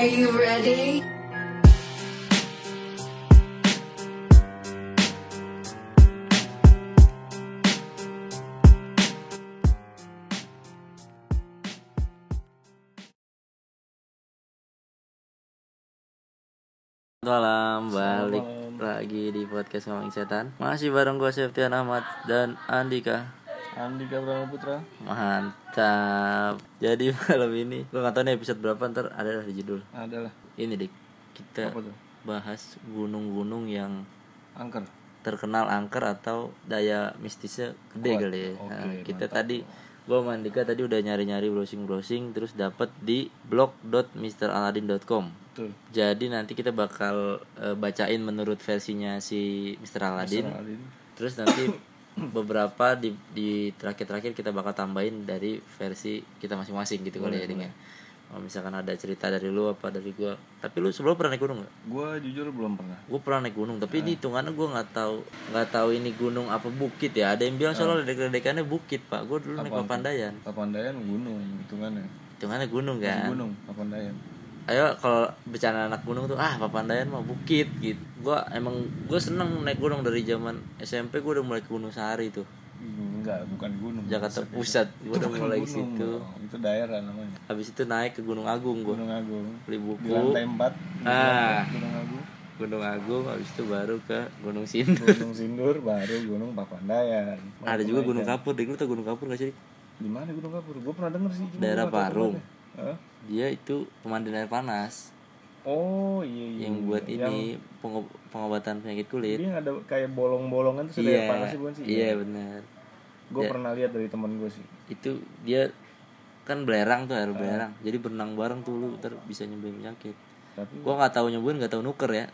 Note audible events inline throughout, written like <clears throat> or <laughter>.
Are you ready? malam balik lagi di podcast ngomongin setan. Masih bareng gue Septian Ahmad dan Andika Andika Brahma Putra mantap jadi <laughs> malam ini gue nggak tahu nih episode berapa ntar ada lah di judul adalah ini dik kita bahas gunung-gunung yang angker terkenal angker atau daya mistisnya gede Kuat. kali ya Oke, Nah, kita mantap. tadi gue sama Andika tadi udah nyari-nyari browsing-browsing terus dapat di blog.mraladin.com betul Jadi nanti kita bakal eh, bacain menurut versinya si Mr. Aladin. Mr. Aladin. Terus nanti <coughs> <clears throat> beberapa di di terakhir-terakhir kita bakal tambahin dari versi kita masing-masing gitu kali ya Ding, ya. Kalau misalkan ada cerita dari lu apa dari gua. Tapi lu sebelum pernah naik gunung gak? gue jujur belum pernah Gue pernah naik gunung, tapi ini hitungannya gue nggak tahu nggak tahu ini gunung apa bukit ya. Ada yang bilang soalnya ledekannya bukit pak. Gue dulu naik Papandayan. Papandayan gunung hitungannya Hitungannya gunung kan. gunung Papandayan ayo kalau bercanda anak gunung tuh ah Papandayan mah bukit gitu. Gua emang gue seneng naik gunung dari zaman SMP gue udah mulai ke Gunung Sahari tuh. Enggak bukan gunung. Jakarta Pusat gue udah mulai gunung, situ. bro. itu daerah namanya. Habis itu naik ke Gunung Agung gue Gunung Agung. Beli di buku lantai 4 Ah. Gunung Agung. Gunung Agung habis itu baru ke Gunung Sindur. Gunung Sindur baru Gunung Papandayan. Ada juga Gunung Kapur deh lu tau Gunung Kapur gak sih? Di mana Gunung Kapur? Gue pernah denger sih. Daerah gua nggak Parung. Dia itu pemandian air panas. Oh iya iya yang iya. buat Yang ini pengob- pengobatan penyakit kulit. Dia ada kayak bolong-bolongan tuh sudah iya panas sih bukan sih? iya benar gue pernah lihat dari teman gue sih. Itu dia kan belerang tuh air belerang. Jadi berenang bareng tuh lu ntar bisa nyembuhin penyakit. Tapi gua nggak tahu nyembuhin nggak tahu nuker ya.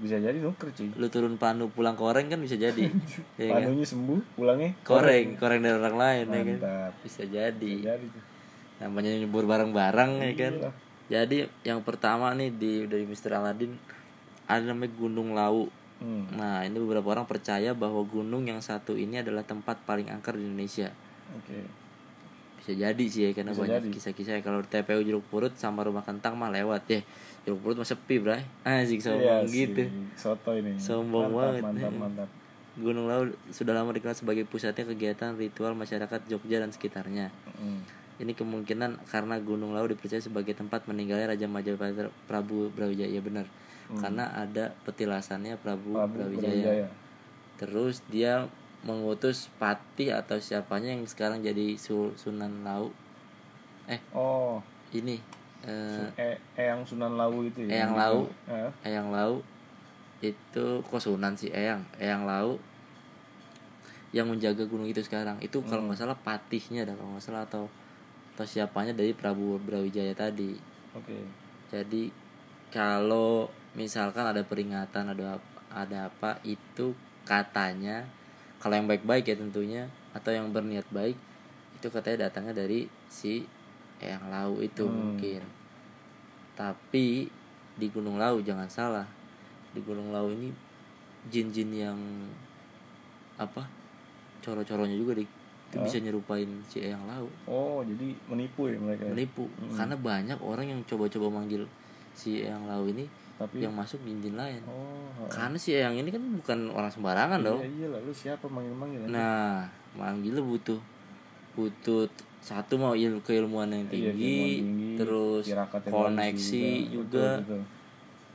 Bisa jadi nuker cuy. Lu turun panu pulang koreng kan bisa jadi. <laughs> Ya kan? panunya sembuh pulangnya? Koreng koreng dari orang lain ya kan? Mantap. Bisa jadi. Bisa jadi tuh namanya nyebur bareng-bareng ya kan? Iyalah. jadi yang pertama nih di dari Mr. Aladin ada namanya Gunung Lau. Hmm. nah ini beberapa orang percaya bahwa gunung yang satu ini adalah tempat paling angker di Indonesia. Oke. Bisa jadi sih ya karena Bisa banyak kisah-kisah kalau di TPU Jeruk Purut sama rumah kentang mah lewat ya. Jeruk Purut mah sepi bray. Iya sombong sih, gitu. Soto ini. Sombong mantap, banget. mantap mantap. Gunung Lau sudah lama dikenal sebagai pusatnya kegiatan ritual masyarakat Jogja dan sekitarnya. Hmm. Ini kemungkinan karena Gunung Lau dipercaya sebagai tempat meninggalnya Raja Majapahit Prabu Brawijaya ya benar karena ada petilasannya Prabu, Hmm. Prabu Brawijaya. Brawijaya. terus dia mengutus Pati atau siapanya yang sekarang jadi Su- Sunan Lau eh oh ini eh, eh Eyang Sunan Lawu itu ya Eyang Lawu. Eh, Eyang Lau itu kok Sunan sih Eyang Eyang Lau yang menjaga gunung itu sekarang itu kalau Hmm. nggak salah patihnya dah kalau nggak salah atau atau siapanya dari Prabu Brawijaya tadi. Oke. Jadi kalau misalkan ada peringatan ada ada apa itu katanya kalau yang baik-baik ya tentunya atau yang berniat baik itu katanya datangnya dari si Eyang Lau itu Hmm. mungkin. Tapi di Gunung Lau jangan salah. Di Gunung Lau ini jin-jin yang apa coro-coronya juga di itu Oh. bisa nyerupain si Eyang Lau. Oh jadi menipu ya mereka ya? menipu. Hmm. karena banyak orang yang coba-coba manggil si Eyang Lau ini tapi yang masuk jin-jin lain. Oh karena si Eyang ini kan bukan orang sembarangan dong. iya iya lalu siapa manggil manggil nah manggilnya butuh butuh satu mau il keilmuan yang Iya, tinggi, keilmuan tinggi, terus koneksi bagus juga, Betul, betul.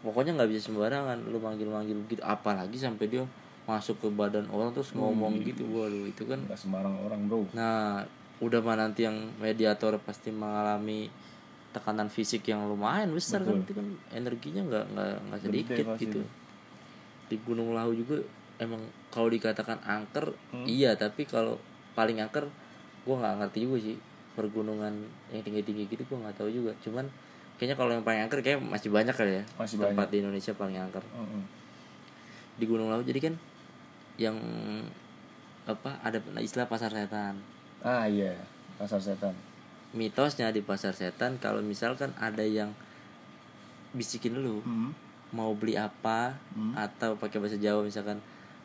pokoknya nggak bisa sembarangan lu manggil-manggil gitu. Apalagi sampai dia masuk ke badan orang terus ngomong gitu waduh itu kan nggak sembarang orang bro Nah, udah mah nanti yang mediator pasti mengalami tekanan fisik yang lumayan besar kan itu kan energinya nggak nggak nggak sedikit gitu. itu. Di Gunung Lahu juga emang kalau dikatakan angker Hmm. iya tapi kalau paling angker gua nggak ngerti juga sih pergunungan yang tinggi tinggi gitu gua nggak tahu juga cuman kayaknya kalau yang paling angker kayak masih banyak kali ya Masih tempat di Indonesia paling angker Mm-mm. di Gunung Lahu jadi kan yang apa ada istilah pasar setan. Ah iya pasar setan. Mitosnya di pasar setan kalau misalkan ada yang bisikin lu Hmm. mau beli apa Hmm. atau pakai bahasa Jawa misalkan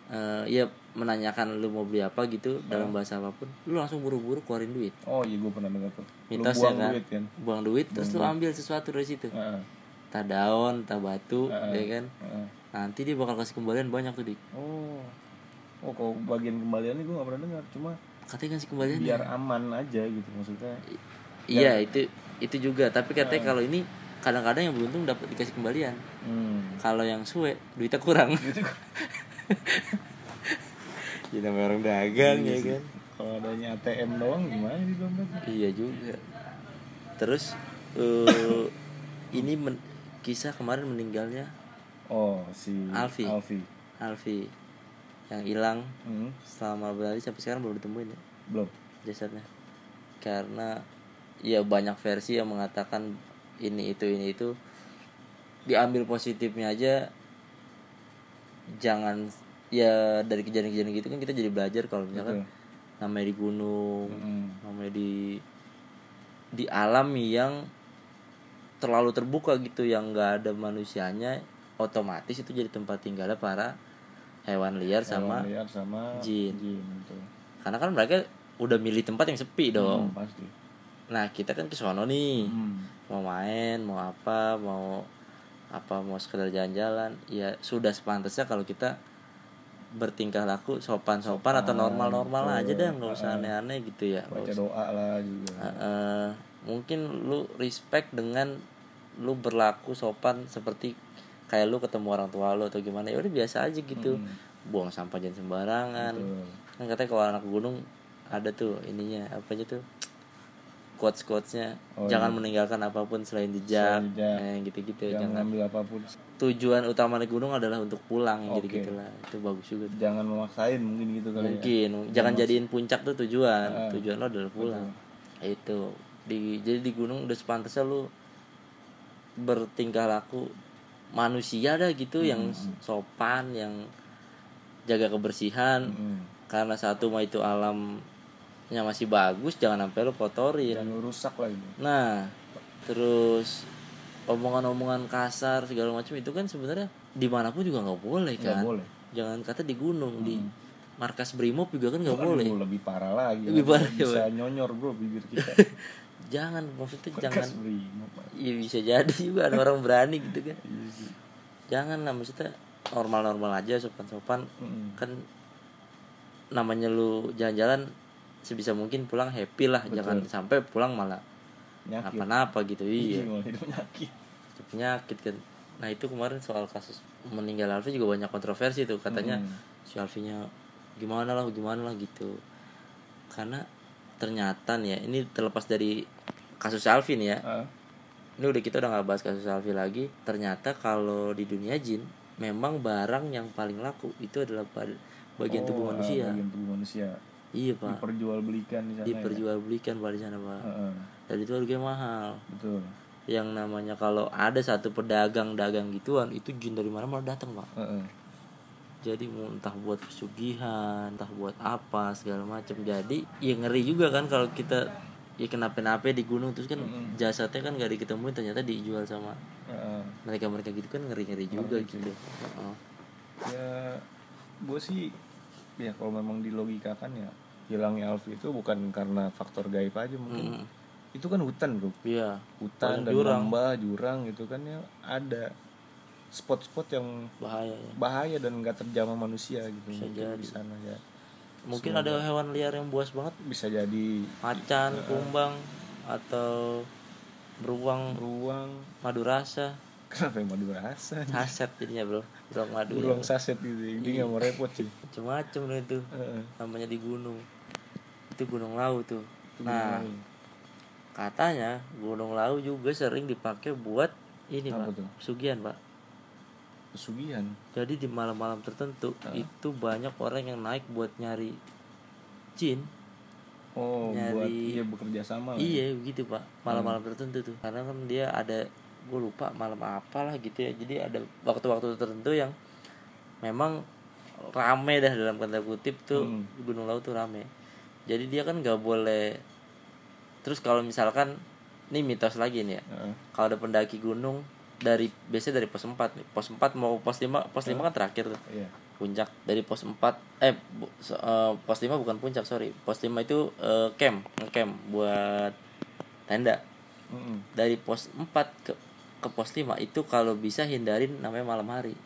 eh ya menanyakan lu mau beli apa gitu dalam bahasa apa pun lu langsung buru-buru keluarin duit. Oh iya gue pernah dengar tuh. Lu mitosnya buang kan? duit kan? Buang duit terus lu ambil sesuatu dari situ. Heeh. entah daun entah batu Heeh. ya kan? Heeh. nanti dia bakal kasih kembalian banyak tuh dik. Oh oh kalau bagian kembaliannya gue nggak pernah dengar. Cuma katanya kasih kembalian biar aman aja gitu maksudnya. Iya itu itu juga. Tapi katanya kalau ini kadang-kadang yang beruntung dapat dikasih kembalian. Hmm. kalau yang suwe duitnya kurang. <laughs> <laughs> Jadi namanya orang dagang ya kan? Kalau adanya ATM doang gimana di dompet? Iya juga. Terus eh, <coughs> ini men- kisah kemarin meninggalnya oh si Alfi. Alfi. Alfi yang hilang Hmm, selama berhari sampai sekarang belum ditemuin ya? Belum. Jasadnya. Karena ya banyak versi yang mengatakan ini itu ini itu. Diambil positifnya aja jangan ya dari kejadian-kejadian gitu kan kita jadi belajar kalau misalkan Betul. namanya di gunung Mm-mm. namanya di di alam yang terlalu terbuka gitu yang nggak ada manusianya otomatis itu jadi tempat tinggalnya para hewan liar sama Hewan liar sama jin. jin betul. karena kan mereka udah milih tempat yang sepi dong. Hmm, pasti. Nah kita kan ke sono nih. Hmm. mau main mau apa mau apa mau sekedar jalan-jalan. Ya sudah sepantasnya kalau kita bertingkah laku sopan-sopan atau normal-normal aja deh nggak usah aneh-aneh gitu ya. Baca doa lah juga. Eh, mungkin lu respect dengan lu berlaku sopan seperti kayak lu ketemu orang tua lu atau gimana ya udah biasa aja gitu. Buang sampah jangan sembarangan. Betul. kan katanya kalau anak gunung ada tuh ininya apa aja tuh? Quotes quotesnya Oh, jangan iya. meninggalkan apa pun selain jejak, Selain jejak. Eh, gitu-gitu jangan jangan. ngambil apa pun. Tujuan utama naik gunung adalah untuk pulang Oke. gitu gitulah itu bagus juga tuh. jangan memaksain mungkin gitu kali ya. Mungkin. Jangan jadiin puncak tuh tujuan. Ah. tujuan lo adalah pulang. Itu. Di jadi di gunung udah sepantasnya lu bertingkah laku manusia dah gitu yang sopan yang jaga kebersihan. Hmm. karena satu mah itu alamnya masih bagus jangan sampai lu kotorin. Jangan lu rusak lagi nah terus omongan-omongan kasar segala macam itu kan sebenarnya di mana pun juga nggak boleh kan. boleh. Jangan kata di gunung di markas brimob juga kan nggak boleh. lebih parah lagi. Lebih parah, ya, bisa nyonyor bro bibir kita <laughs> jangan maksudnya jangan. Bekas brimob ya bisa jadi juga ada orang berani gitu kan. Iya jangan lah maksudnya normal-normal aja sopan-sopan. Mm-mm. kan namanya lu jalan-jalan sebisa mungkin pulang happy lah. Jangan sampai pulang malah apa-apa gitu iya malah hidup nyakit Itu penyakit kan. Nah itu kemarin soal kasus meninggal Alfi juga banyak kontroversi tuh. Katanya Mm. si Alfinya gimana lah gimana lah gitu. Karena ternyata nih ya ini terlepas dari kasus Alfi nih ya. Ah, ini udah kita udah nggak bahas kasus Alfi lagi. Ternyata kalau di dunia jin memang barang yang paling laku itu adalah bagian tubuh oh, ah, manusia. bagian tubuh manusia. Iya pak. Diperjualbelikan di sana ya? diperjualbelikan pak di sana pak. Heeh, dan itu harganya mahal. Betul. Yang namanya kalau ada satu pedagang dagang gituan itu jin dari mana mana datang pak. Heeh. Jadi mau entah buat pesugihan entah buat apa segala macam jadi ya ngeri juga kan kalau kita ya kenapa-napa di gunung. Terus kan jasadnya kan gak diketemuin ternyata dijual sama Heeh. mereka mereka gitu kan ngeri ngeri juga gitu. Heeh. ya gue sih ya kalau memang dilogikakan ya hilangnya Alfi itu bukan karena faktor gaib aja mungkin. Mm. itu kan hutan bro. Iya. Hutan Banyak dan jurang. lembah jurang gitu kan ya ada spot-spot yang bahaya ya. bahaya dan nggak terjamah manusia gitu Bisa mungkin jadi. di sana ya. Mungkin ada hewan liar yang buas banget. Bisa jadi. Macan kumbang atau beruang. Beruang. Madu rasa kenapa yang madu rasa saset jadinya bro. Beruang madu beruang ya. saset gitu. Dia nggak mau repot sih. Macem-macem loh itu. Heeh. namanya di gunung. Itu gunung lau tuh. Nah gimana? katanya gunung lau juga sering dipakai buat ini Apa pak tuh? pesugihan pak pesugihan. Jadi di malam-malam tertentu itu banyak orang yang naik buat nyari jin. Oh buat Nyari- dia bekerja sama ya. iya begitu pak. Malam-malam tertentu tuh. Karena kan dia ada gue lupa malam apalah gitu ya. Jadi ada waktu-waktu tertentu yang memang rame dah dalam tanda kutip tuh. Hmm. gunung laut tuh rame. Jadi dia kan nggak boleh terus kalau misalkan ini mitos lagi nih ya. Heeh. kalau ada pendaki gunung dari biasanya dari pos 4 nih. pos 4 mau pos 5 pos 5 kan terakhir tuh. Iya. Puncak. Dari pos 4 eh bu- so- eh, pos 5 bukan puncak sorry. Pos 5 itu eh, camp camp buat tenda. Mm-mm. dari pos 4 ke ke pos 5 itu kalau bisa hindarin namanya malam hari.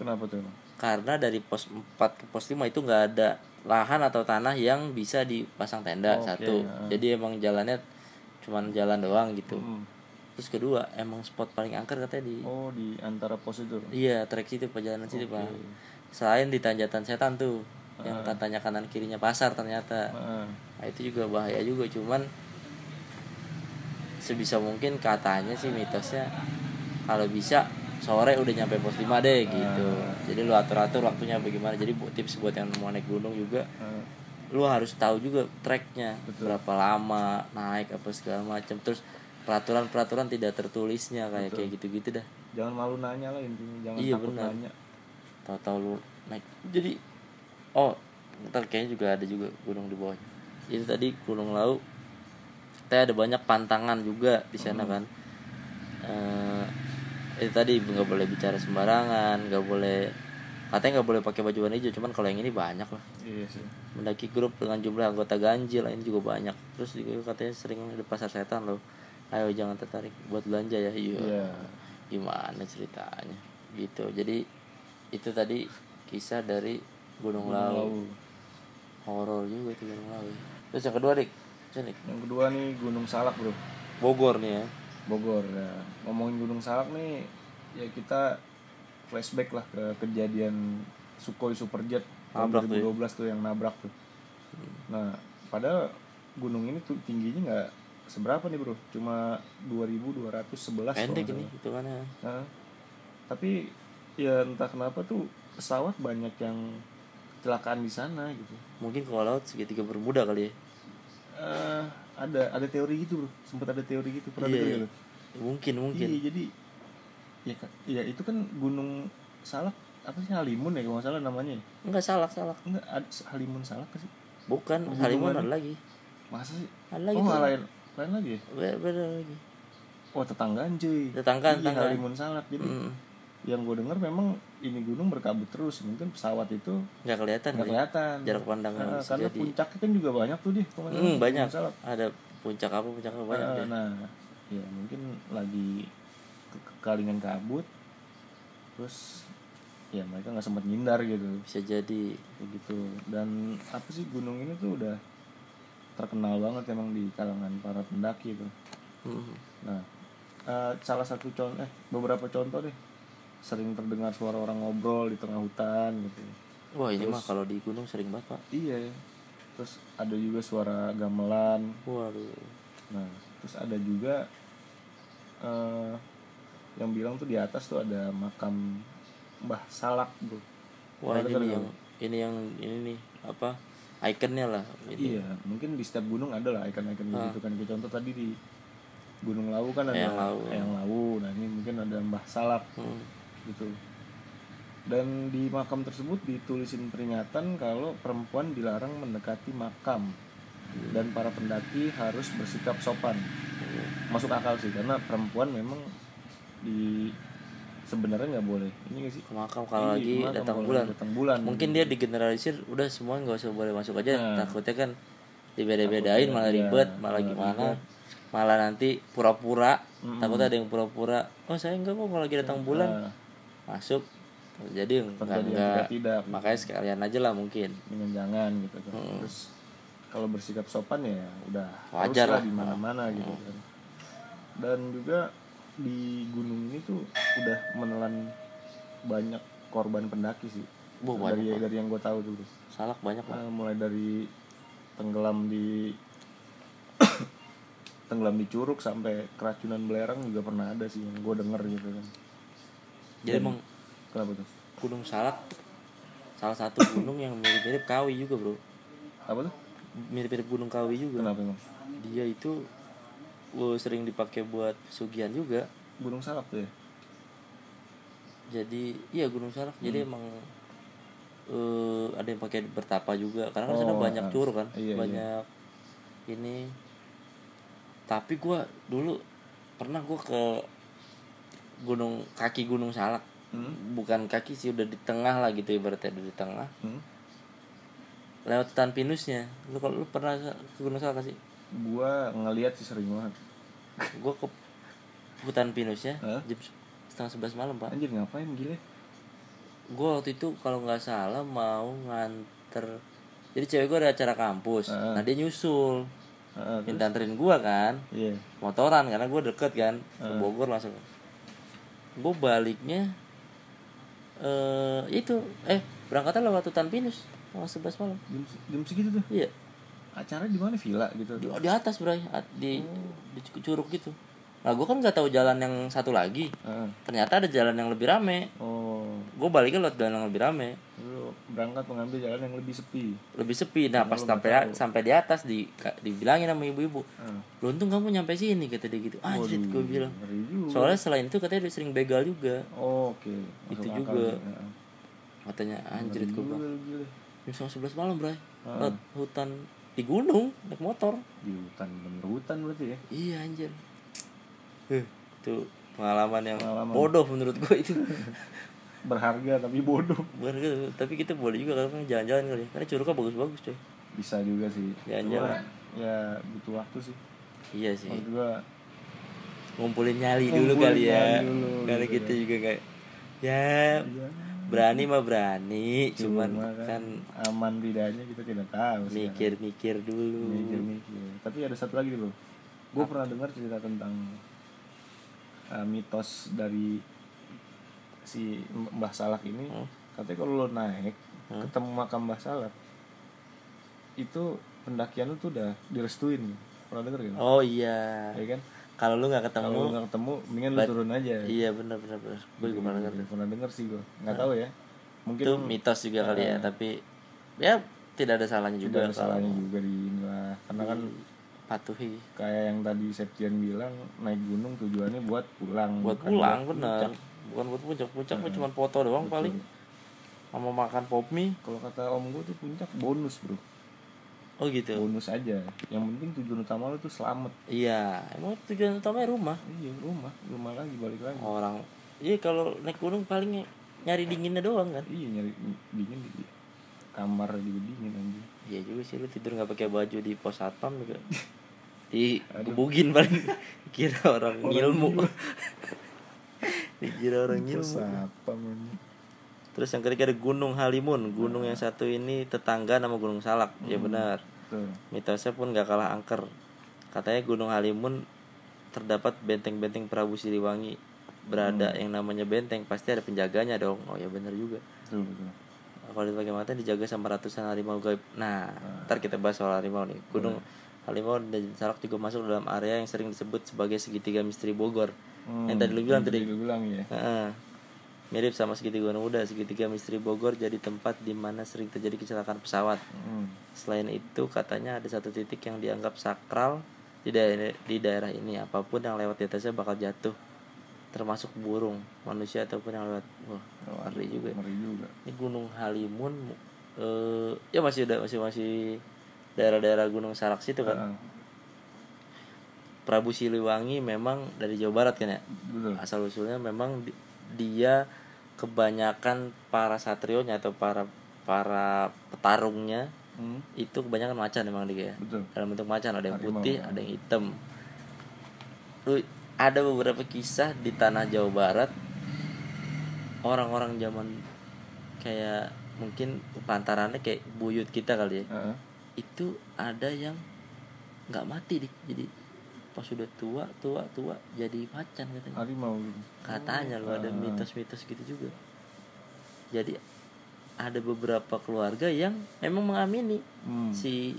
Kenapa tuh karena dari pos 4 ke pos 5 itu nggak ada lahan atau tanah yang bisa dipasang tenda Oke, satu. ya. jadi emang jalannya cuman jalan doang gitu. Mm. Terus kedua emang spot paling angker katanya di oh di antara pos itu? Iya trek situ perjalanan situ Oke. pak selain di tanjatan setan tuh yang katanya kanan kirinya pasar ternyata. Heeh. nah, itu juga bahaya juga cuman sebisa mungkin katanya sih mitosnya kalau bisa sore udah nyampe pos 5 deh gitu. Jadi lu atur atur waktunya bagaimana. Jadi bu- tips buat yang mau naik gunung juga Heeh. lu harus tahu juga treknya. Betul. berapa lama naik apa segala macam. Terus peraturan peraturan tidak tertulisnya kayak kayak gitu gitu dah. Jangan malu nanya lah intinya jangan Iya, takut benar. nanya. Tahu-tahu lu naik. Jadi oh ntar kayaknya juga ada juga gunung di bawahnya. Itu tadi gunung lau. Kita ada banyak pantangan juga di sana kan. Eh itu tadi nggak boleh bicara sembarangan nggak boleh katanya nggak boleh pakai baju warna hijau cuman kalau yang ini banyak lah. Iya sih. Mendaki grup dengan jumlah anggota ganjil ini juga banyak. Terus juga katanya sering ada pasar setan loh ayo jangan tertarik buat belanja ya iya Iya. gimana ceritanya? Gitu. Jadi itu tadi kisah dari Gunung, Lawu. horor juga itu Gunung Lau terus yang kedua dik? Sini yang kedua nih Gunung Salak bro. Bogor nih ya. Bogor ya. Ngomongin Gunung Salak nih ya kita flashback lah ke kejadian Sukhoi Superjet tahun Nabrak tuh ya? 2012 tuh yang nabrak tuh. Nah padahal gunung ini tuh tingginya nggak seberapa nih bro cuma 2211 pendek ini salah. Nah, tapi ya entah kenapa tuh pesawat banyak yang kecelakaan di sana gitu mungkin kalau laut segitiga bermuda kali ya Eh, ada ada teori gitu bro sempat ada teori gitu pernah Iya, dengar iya. mungkin mungkin Iya, jadi ya ya itu kan Gunung Salak apa sih Halimun ya kalau salah namanya. ya? enggak salah salah Enggak ada Halimun Salak sih? bukan Halimun ada lagi Masa sih? ada lagi oh, tuh. Lain lagi ya? beda, beda lagi Oh, tetanggaan cuy. Tetanggaan, iya, tetanggaan. Halimun Salak. Jadi Hmm, yang gue dengar memang ini gunung berkabut terus. Mungkin pesawat itu nggak kelihatan nggak kali. kelihatan. jarak pandang Nah, karena jadi puncaknya kan juga banyak tuh salah, hmm, banyak Salak. ada puncak apa puncak apa banyak Ah, deh. nah, ya mungkin lagi ke- kekalingan kabut. Terus ya mereka nggak sempat nyindar gitu. bisa jadi begitu dan apa sih gunung ini tuh udah terkenal banget emang di kalangan para pendaki itu. Hmm. nah eh, salah satu contoh eh beberapa contoh deh. Sering terdengar suara orang ngobrol di tengah hutan gitu. Wah ini Terus- mah kalau di gunung sering banget pak. Iya. Terus ada juga suara gamelan. Waduh. Nah terus ada juga eh yang bilang tuh di atas tuh ada makam Mbah Salak bro wah ini yang ini yang ini nih apa ikonnya lah ini Iya, mungkin di setiap gunung ada lah ikon-ikon Ah. gitu kan. Contoh tadi di Gunung Lawu kan ada Eyang Lawu. Eyang Lawu. Nah, ini mungkin ada Mbah Salak Hmm. gitu. Dan di makam tersebut ditulisin peringatan kalau perempuan dilarang mendekati makam dan para pendaki harus bersikap sopan. Masuk akal sih karena perempuan memang di sebenarnya nggak boleh. Ini nggak sih? ke makam kalau lagi makam datang bulan Datang bulan. mungkin dia digeneralisir udah semua nggak usah boleh masuk aja Nah. takutnya kan dibeda-bedain malah iya, ribet malah malah gimana ribet. malah nanti pura-pura Mm-mm. takutnya ada yang pura-pura oh saya enggak kok kalau lagi datang bulan Nah, masuk jadi enggak enggak tidak-tidak. makanya sekalian aja lah mungkin dengan jangan gitu kan Hmm. terus kalau bersikap sopan ya udah Wajar lah. di mana-mana gitu kan dan juga di gunung ini tuh udah menelan banyak korban pendaki sih. Wah, dari banyak, dari yang gue tahu bro. salak banyak Nah, mulai dari tenggelam di <coughs> tenggelam di curug sampai keracunan belerang juga pernah ada sih yang gue denger gitu kan. Jadi emang kenapa tuh? Gunung salak salah satu <coughs> gunung yang mirip-mirip kawi juga bro. Apa tuh? Mirip-mirip gunung kawi juga. Kenapa emang? Dia itu uh, sering dipakai buat pesugihan juga gunung salak tuh ya jadi iya gunung salak Hmm. jadi emang eh ada yang pakai bertapa juga karena kan sana Oh, banyak ah. curug kan Iya, iya. banyak ini tapi gua dulu pernah gua ke gunung kaki gunung salak hmm? bukan kaki sih udah di tengah lah gitu ibaratnya udah di tengah Hmm? lewat hutan pinusnya lu kalau lu pernah ke gunung salak sih gua ngeliat sih sering banget. Gua ke hutan pinusnya Hah? jam setengah sebelas malam pak. Anjir ngapain gile gue waktu itu kalau nggak salah mau nganter jadi cewek gue ada acara kampus. Heeh. nah dia nyusul. Terus? minta anterin gue kan iya. motoran karena gue deket kan ke Heeh. Bogor langsung. Gue baliknya eh itu eh berangkatnya lewat hutan pinus tanggal sebelas malam. Jam, jam segitu tuh? Iya acara di mana? Villa gitu. Di, di atas At- di di curug gitu. Nah gue kan nggak tahu jalan yang satu lagi. Heeh. ternyata ada jalan yang lebih rame. Oh. Gue baliknya lewat jalan yang lebih rame. Lu berangkat mengambil jalan yang lebih sepi. Lebih sepi. Nah Karena pas sampai tahu. sampai di atas di dibilangin sama ibu-ibu. Heeh. lu untung kamu nyampe sini kata dia gitu. Anjir Waduh, gue bilang. soalnya selain itu katanya dia sering begal juga. Oh, oke. Itu Masuk juga. akal heeh. katanya anjir gue bilang. jam sebelas malam Heeh. lewat hutan di gunung naik motor. Di hutan bener hutan berarti ya? Iya anjir. Huh, itu pengalaman yang Pengalaman. bodoh menurut gue itu. <laughs> Berharga tapi bodoh. Gitu tapi kita boleh juga kalau jalan-jalan kali ya. karena curugnya bagus-bagus coy. Bisa juga sih. Jalan-jalan. Cuma, ya butuh waktu sih. Iya sih. Menurut gua ngumpulin nyali dulu Ngumpulin kali ya. dulu, karena gitu kita ya. juga kayak ya ya, berani mah berani cuman cuma kan aman tidaknya kita tidak tahu mikir-mikir dulu. Mikir-mikir. Tapi ada satu lagi dulu gue pernah dengar cerita tentang uh, mitos dari si Mbah Salak ini. Hmm. katanya kalau lo naik Hmm. ketemu makam Mbah Salak itu pendakian lu tuh udah direstuin. Pernah denger gitu oh iya. Ya kan kalau lu nggak ketemu kalau lu nggak ketemu mendingan lu turun aja. iya benar benar benar gue juga pernah denger pernah denger sih gue nggak tahu ya. Mungkin itu mitos juga kali ya tapi ya tidak ada salahnya juga juga ada salahnya juga di inilah karena kan patuhi. kayak yang tadi Septian bilang naik gunung tujuannya buat pulang buat bukan pulang buat bener. puncak. bukan buat puncak. Puncak mah cuma foto doang paling. Sama makan pop mie. Kalau kata om gue tuh puncak bonus bro oh gitu. Bonus aja. Yang penting tujuan utama lu tuh selamat. Iya emang tujuan utamanya rumah. Iya rumah. Rumah lagi balik lagi. Orang iya kalau naik gunung paling nyari dinginnya doang kan? Iya nyari dingin di kamar juga dingin anjing. Iya juga sih lu tidur nggak pakai baju di pos satpam juga. <laughs> Di gebugin paling. <laughs> Kira orang, ngilmu. <laughs> dikira orang ngilmu. Terus apa man? terus yang ketiga ada Gunung Halimun. Gunung yang satu ini tetangga nama Gunung Salak. Ya benar Mitosnya pun gak kalah angker. Katanya Gunung Halimun terdapat benteng-benteng Prabu Siliwangi. Berada yang namanya benteng pasti ada penjaganya dong. Oh ya benar juga. Betul, betul. kalau dipakai mata dijaga sama ratusan harimau gaib. Nah ntar kita bahas soal harimau nih. Gunung Halimau dan Salak juga masuk dalam area yang sering disebut sebagai segitiga misteri Bogor. Hmm, yang tadi lu bilang tadi. lu bilang ya Heeh. Mirip sama segitiga Gunung Muda segitiga misteri Bogor jadi tempat di mana sering terjadi kecelakaan pesawat. Hmm. Selain itu katanya ada satu titik yang dianggap sakral di daerah, di daerah ini. Apa pun yang lewat di atasnya bakal jatuh termasuk burung manusia ataupun yang lewat. Wah ngeri juga. ngeri juga. Ini Gunung Halimun eh ya masih ada masih masih daerah-daerah Gunung Salak situ kan? Heeh. Prabu Siliwangi memang dari Jawa Barat kan ya? Betul. Asal usulnya memang di- dia kebanyakan para satrionya atau para para petarungnya Hmm, itu kebanyakan macan emang dia ya. Betul. Dalam bentuk macan ada yang Harimau. putih ada yang hitam. Lu ada beberapa kisah di tanah Jawa Barat orang-orang zaman kayak mungkin pantarannya kayak buyut kita kali ya. Heeh. itu ada yang nggak mati dik. Jadi pas sudah tua tua tua jadi macan katanya harimau gitu. katanya lo ada Ah. mitos-mitos gitu juga jadi ada beberapa keluarga yang memang mengamini Hmm. si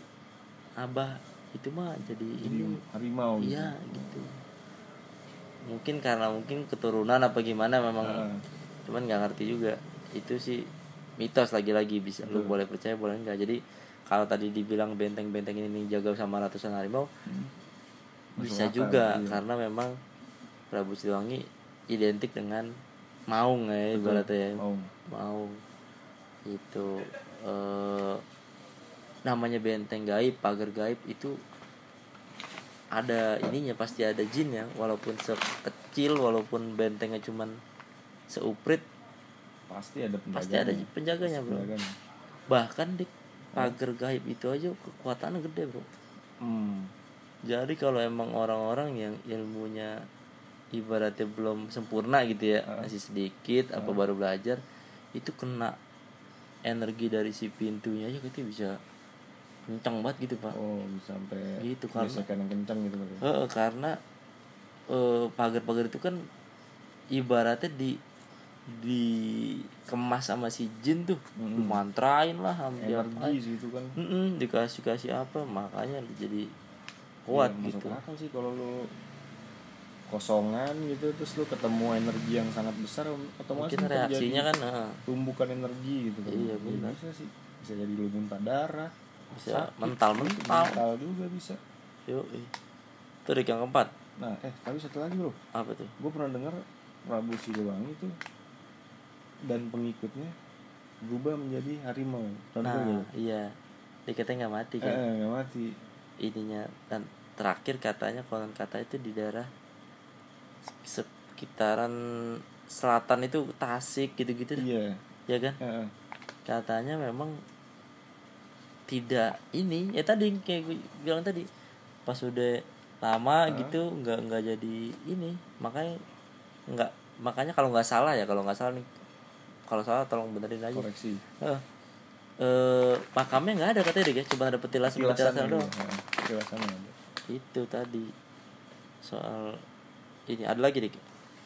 abah itu mah jadi jadi ini harimau gitu. iya gitu mungkin karena mungkin keturunan apa gimana memang Heeh. cuman nggak ngerti juga itu sih mitos lagi-lagi bisa lu boleh percaya boleh enggak jadi kalau tadi dibilang benteng-benteng ini dijaga sama ratusan harimau Hmm. Bisa akal, juga iya. karena memang Prabu Siliwangi identik dengan maung ya ibaratnya ya. Mau. maung itu eh, namanya benteng gaib pagar gaib itu ada ininya pasti ada jin ya walaupun sekecil walaupun bentengnya cuman seuprit pasti ada penjaga pasti ada penjaganya bro bahkan di pagar gaib itu aja kekuatannya gede bro hmm. Jadi kalau emang orang-orang yang ilmunya ibaratnya belum sempurna gitu ya Ah. masih sedikit apa baru belajar itu kena energi dari si pintunya aja gitu bisa kencang banget gitu pak oh bisa sampai Gitu, karena- yang kencang gitu Pak. Heeh, karena eh, pagar-pagar itu kan ibaratnya di dikemas sama si jin tuh Mm-mm. dimantrain lah hampir energi situ kan dikasih kasih apa makanya jadi kuat Ya, gitu. masuk akal sih kalau lu kosongan gitu terus lu ketemu energi yang sangat besar otomatis mungkin reaksinya kan eh, tumbukan energi gitu. kan Iya, Ya, benar. bisa sih. Bisa jadi lu muntah darah bisa sakit, mental mental mental juga bisa. Yuk itu yang keempat. Nah eh tapi satu lagi bro. Apa tuh? Gue pernah dengar Prabu Siliwangi tuh dan pengikutnya berubah menjadi harimau. Pernah nah nggak? iya. Dikatanya nggak mati eh, kan eh, nggak mati ininya. Dan terakhir katanya konon kata itu di daerah sekitaran selatan itu Tasik gitu-gitu. Iya. Ya kan? Eh, eh. katanya memang tidak ini. Ya tadi kayak gue bilang tadi pas udah lama gitu nggak nggak jadi ini. Makanya nggak makanya kalau nggak salah ya kalau nggak salah nih kalau salah tolong benerin aja. Koreksi. Heeh. Eh makamnya nggak ada katanya deh ya. Cuma ada petilasan petilasan Petilasannya, doang. Iya. Ada itu tadi. Soal ini. Ada lagi dik?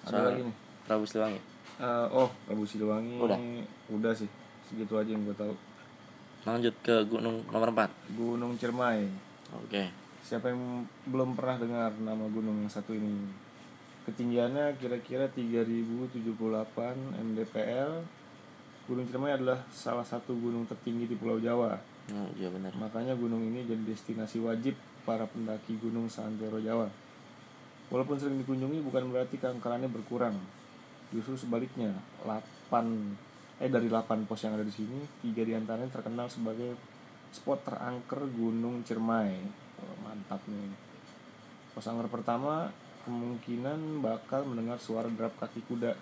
Ada soal lagi nih. Prabu Siliwangi. Eh, oh Prabu Siliwangi Udah. udah sih. Segitu aja yang gue tahu. Lanjut ke gunung nomor 4 Gunung Ciremai. Oke. Siapa yang belum pernah dengar nama gunung yang satu ini? Ketinggiannya kira-kira 3078 mdpl Gunung Ciremai adalah salah satu gunung tertinggi di Pulau Jawa. Oh, iya benar. Makanya gunung ini jadi destinasi wajib para pendaki gunung seantero Jawa. Walaupun sering dikunjungi bukan berarti keangkerannya berkurang. Justru sebaliknya 8 eh dari 8 pos yang ada di sini tiga di antaranya terkenal sebagai spot terangker Gunung Ciremai. Oh, mantap nih. Pos angker pertama kemungkinan bakal mendengar suara derap kaki kuda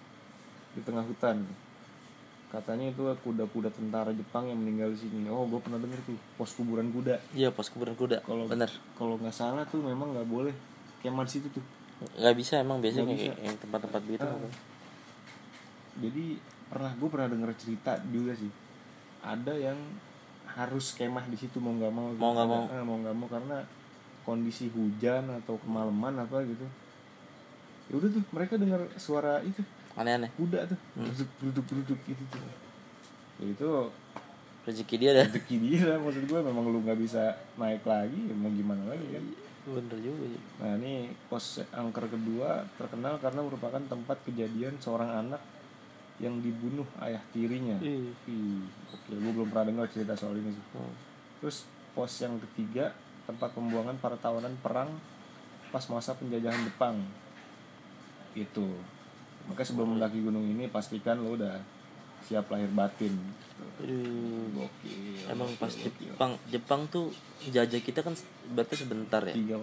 di tengah hutan katanya itu kuda-kuda tentara Jepang yang meninggal di sini. Oh gue pernah denger tuh pos kuburan kuda. Iya pos kuburan kuda kalau bener. kalau nggak salah tuh memang nggak boleh. Kemah di situ tuh. Nggak bisa emang biasanya yang tempat-tempat gitu. Ah. jadi pernah gue pernah denger cerita juga sih. Ada yang harus kemah di situ mau nggak mau gitu. Mau nggak mau. Eh, mau nggak mau karena kondisi hujan atau kemalaman apa gitu. Ya udah tuh mereka dengar suara itu aneh-aneh kuda tuh Hmm. duduk duduk duduk gitu tuh ya itu rezeki dia dah rezeki dia lah, maksud gue memang lu nggak bisa naik lagi ya mau gimana lagi kan bener juga sih Nah ini pos angker kedua terkenal karena merupakan tempat kejadian seorang anak yang dibunuh ayah tirinya. Ih. Ih, oke, gue belum pernah dengar cerita soal ini sih. Hmm. Terus pos yang ketiga tempat pembuangan para tawanan perang pas masa penjajahan Jepang. Itu. Maka sebelum mendaki gunung ini pastikan lo udah siap lahir batin. Aduh. Gokil. emang pas gokil. Jepang Jepang tuh jajah kita kan berarti sebentar ya 3,5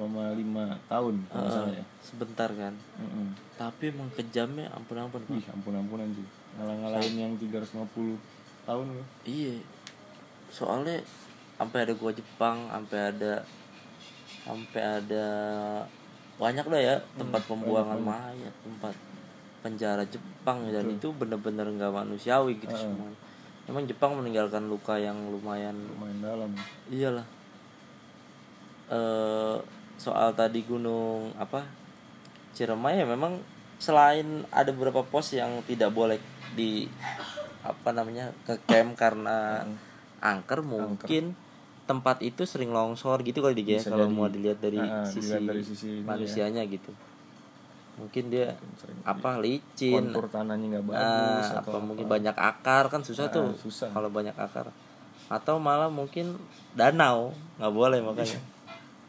tahun kalau nggak salah Heeh, ya. sebentar kan Mm-mm. tapi emang kejamnya ampun ampun Pak. Ih, ampun-ampunan sih. Ngalah-ngalahin yang 350 tahun loh. iya soalnya sampai ada gua Jepang sampai ada sampai ada banyak lah ya tempat pembuangan mayat tempat penjara Jepang dan itu bener-bener nggak manusiawi gitu Heeh. semua. Emang Jepang meninggalkan luka yang lumayan Lumayan dalam. iyalah. Eh soal tadi gunung apa Ciremai ya memang selain ada beberapa pos yang tidak boleh di apa namanya ke camp karena angker mungkin tempat itu sering longsor gitu kali dia Bisa kalau mau dilihat dari ah, sisi, dilihat dari sisi ya. manusianya gitu mungkin dia Sering apa licin. kontur tanahnya nggak bagus Nah, atau apa. mungkin banyak akar kan susah Ah, tuh susah. kalau banyak akar. Atau malah mungkin danau nggak boleh makanya.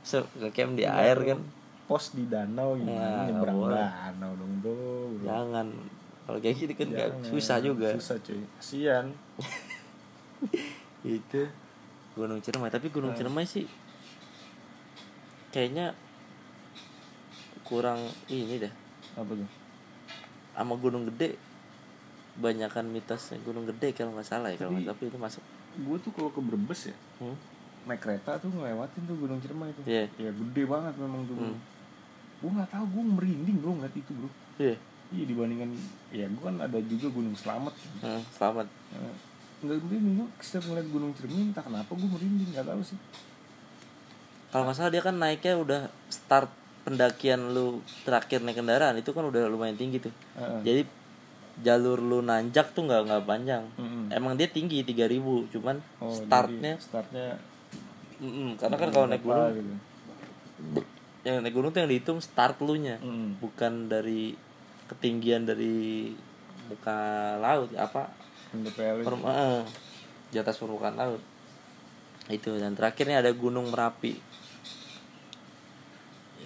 So ke camp di air kan. Pos di danau Nah, gimana? nggak nyebrang danau dong bro, jangan. Kalau kayak gitu kan Jangan. susah juga. Susah cuy. Kasian <laughs> itu Gunung Ciremai. Tapi Gunung Ciremai sih kayaknya kurang ini dah apa tuh? Sama Gunung Gede. Banyakan mitosnya Gunung Gede kalau nggak salah ya kalau nggak tapi itu masuk. gue tuh kalau ke Brebes ya hmm? naik kereta tuh ngelewatin tuh Gunung Ciremai itu Iya. ya gede banget memang tuh Hmm. gue nggak tahu gue merinding bro ngeliat itu bro. Iya. Iya dibandingkan ya gue kan ada juga gunung selamat Hmm, selamat Nah, nggak merinding gue setiap ngeliat gunung cermin entah kenapa gue merinding nggak tahu sih. Kalau nggak salah dia kan naiknya udah start pendakian lu terakhir naik kendaraan itu kan udah lumayan tinggi tuh Heeh. jadi jalur lu nanjak tuh nggak nggak panjang Mm-mm. emang dia tinggi 3000 cuman Oh, startnya jadi startnya Mm-mm, karena kan kalau naik gunung gitu. yang naik gunung tuh yang dihitung start lu nya Mm. bukan dari ketinggian dari muka laut apa perm- eh, di atas permukaan laut itu dan terakhirnya ada gunung merapi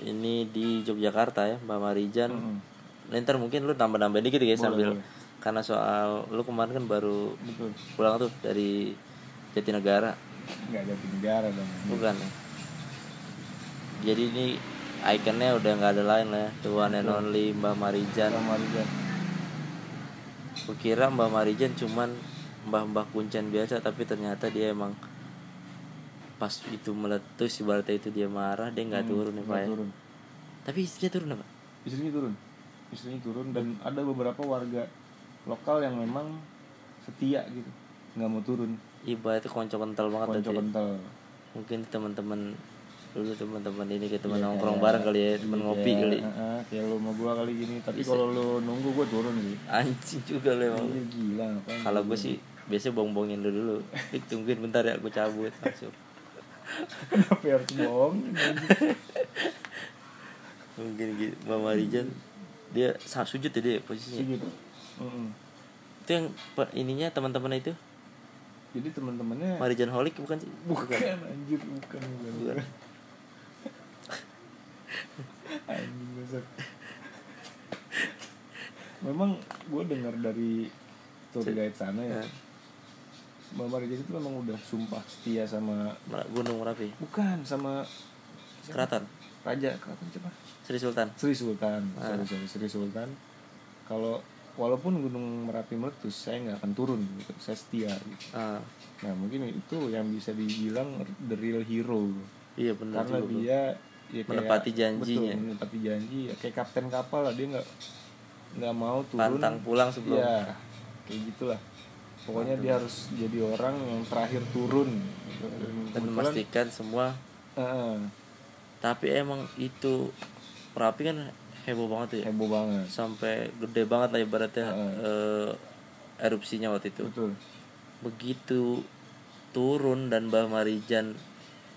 ini di Yogyakarta ya Mbak Marijan. Mm-mm. Nah, ntar mungkin lu tambah-tambah dikit ya sambil boleh. karena soal lu kemarin kan baru betul. pulang tuh dari Jatinegara. Nggak jadi negara dong. Bukan ya. Jadi ini ikonnya udah nggak ada lain lah ya. The one and only Mbah Marijan. Sama Rizal Kukira Mbah Marijan cuman mbah-mbah kuncen biasa tapi ternyata dia emang pas itu meletus ibaratnya itu dia marah dia nggak turun nih pak Hmm, ya. turun. Tapi istrinya turun apa? Istrinya turun. Istrinya turun dan ada beberapa warga lokal yang memang setia gitu. Nggak mau turun. Ibaratnya konco kental banget konco berarti ya. kental mungkin teman-teman dulu teman-teman ini kayak teman Iya, nongkrong kayak- bareng kali ya teman Iya, ngopi kali. heeh, kayak lu sama gua kali gini. Tapi kalau lu nunggu gua turun sih. Anjing juga lo emang. Iya, gila kalau gue sih biasanya bong-bongin lu dulu. Dik, <laughs> tungguin bentar ya aku cabut langsung kenapa harus bohong? Mungkin gitu Mbak Marijan dia sa- sujud ya dia posisinya? Sih gitu Mm-mm. itu yang ininya teman-teman itu? Jadi teman-temannya Marijan Holik bukan sih? Bukan anjir bukan bukan, Bukan. <laughs> anjing besar memang gue dengar dari tour guide sana ya Ya. Mbak Marijan itu memang udah sumpah setia sama Mer- Gunung Merapi? Bukan sama Keraton? Raja keraton siapa? Sri Sultan. Sri Sultan Ah. sorry sorry Sri Sultan. Kalau walaupun gunung merapi meletus saya nggak akan turun gitu. Saya setia gitu. Ah, nah mungkin itu yang bisa dibilang the real hero. Iya benar karena juga dia ya kayak- Menepati janjinya. betul, menepati janji. Ya, kayak kapten kapal lah dia nggak nggak mau turun. Pantang pulang sebelum. Ya kayak gitulah pokoknya dia harus jadi orang yang terakhir turun. Dan memastikan semua. Eh, tapi emang itu Merapi kan heboh banget ya? Heboh banget. Sampai gede banget lah ibaratnya eh, erupsinya waktu itu. Betul. Begitu turun dan Mbah Marijan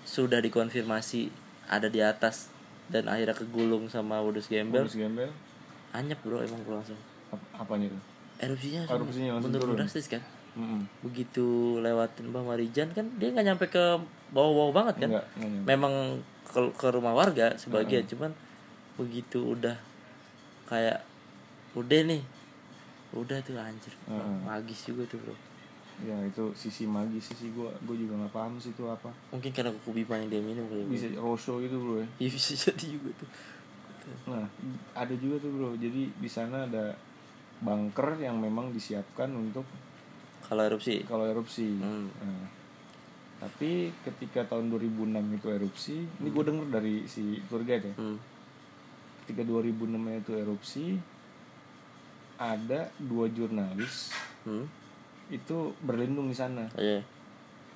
sudah dikonfirmasi ada di atas dan akhirnya kegulung sama Wudus Gembel. Bonus gembel. Anyep bro emang langsung. Ap- apanya tuh? Erupsinya erupsinya langsung menurun turun. drastis kan Mm-mm. begitu lewatin Mbah Marijan kan dia nggak nyampe ke bawah-bawah banget kan? Enggak, enggak memang ke, ke rumah warga sebagian cuman begitu udah kayak udah nih. Udah tuh anjir. Heeh. magis juga tuh bro. Ya itu sisi magis sih gua gua juga nggak paham sih itu apa. Mungkin karena bima yang dia minum kali ya, bisa rosho itu bro ya. Iya, bisa jadi juga tuh. Nah ada juga tuh bro. Jadi di sana ada bunker yang memang disiapkan untuk kalau erupsi? Kalau erupsi. Hmm. Nah, tapi ketika tahun 2006 itu erupsi ini gue denger dari si tour guide ya. Hmm. ketika 2006 itu erupsi ada dua jurnalis Hmm. itu berlindung di sana. Oh, iya.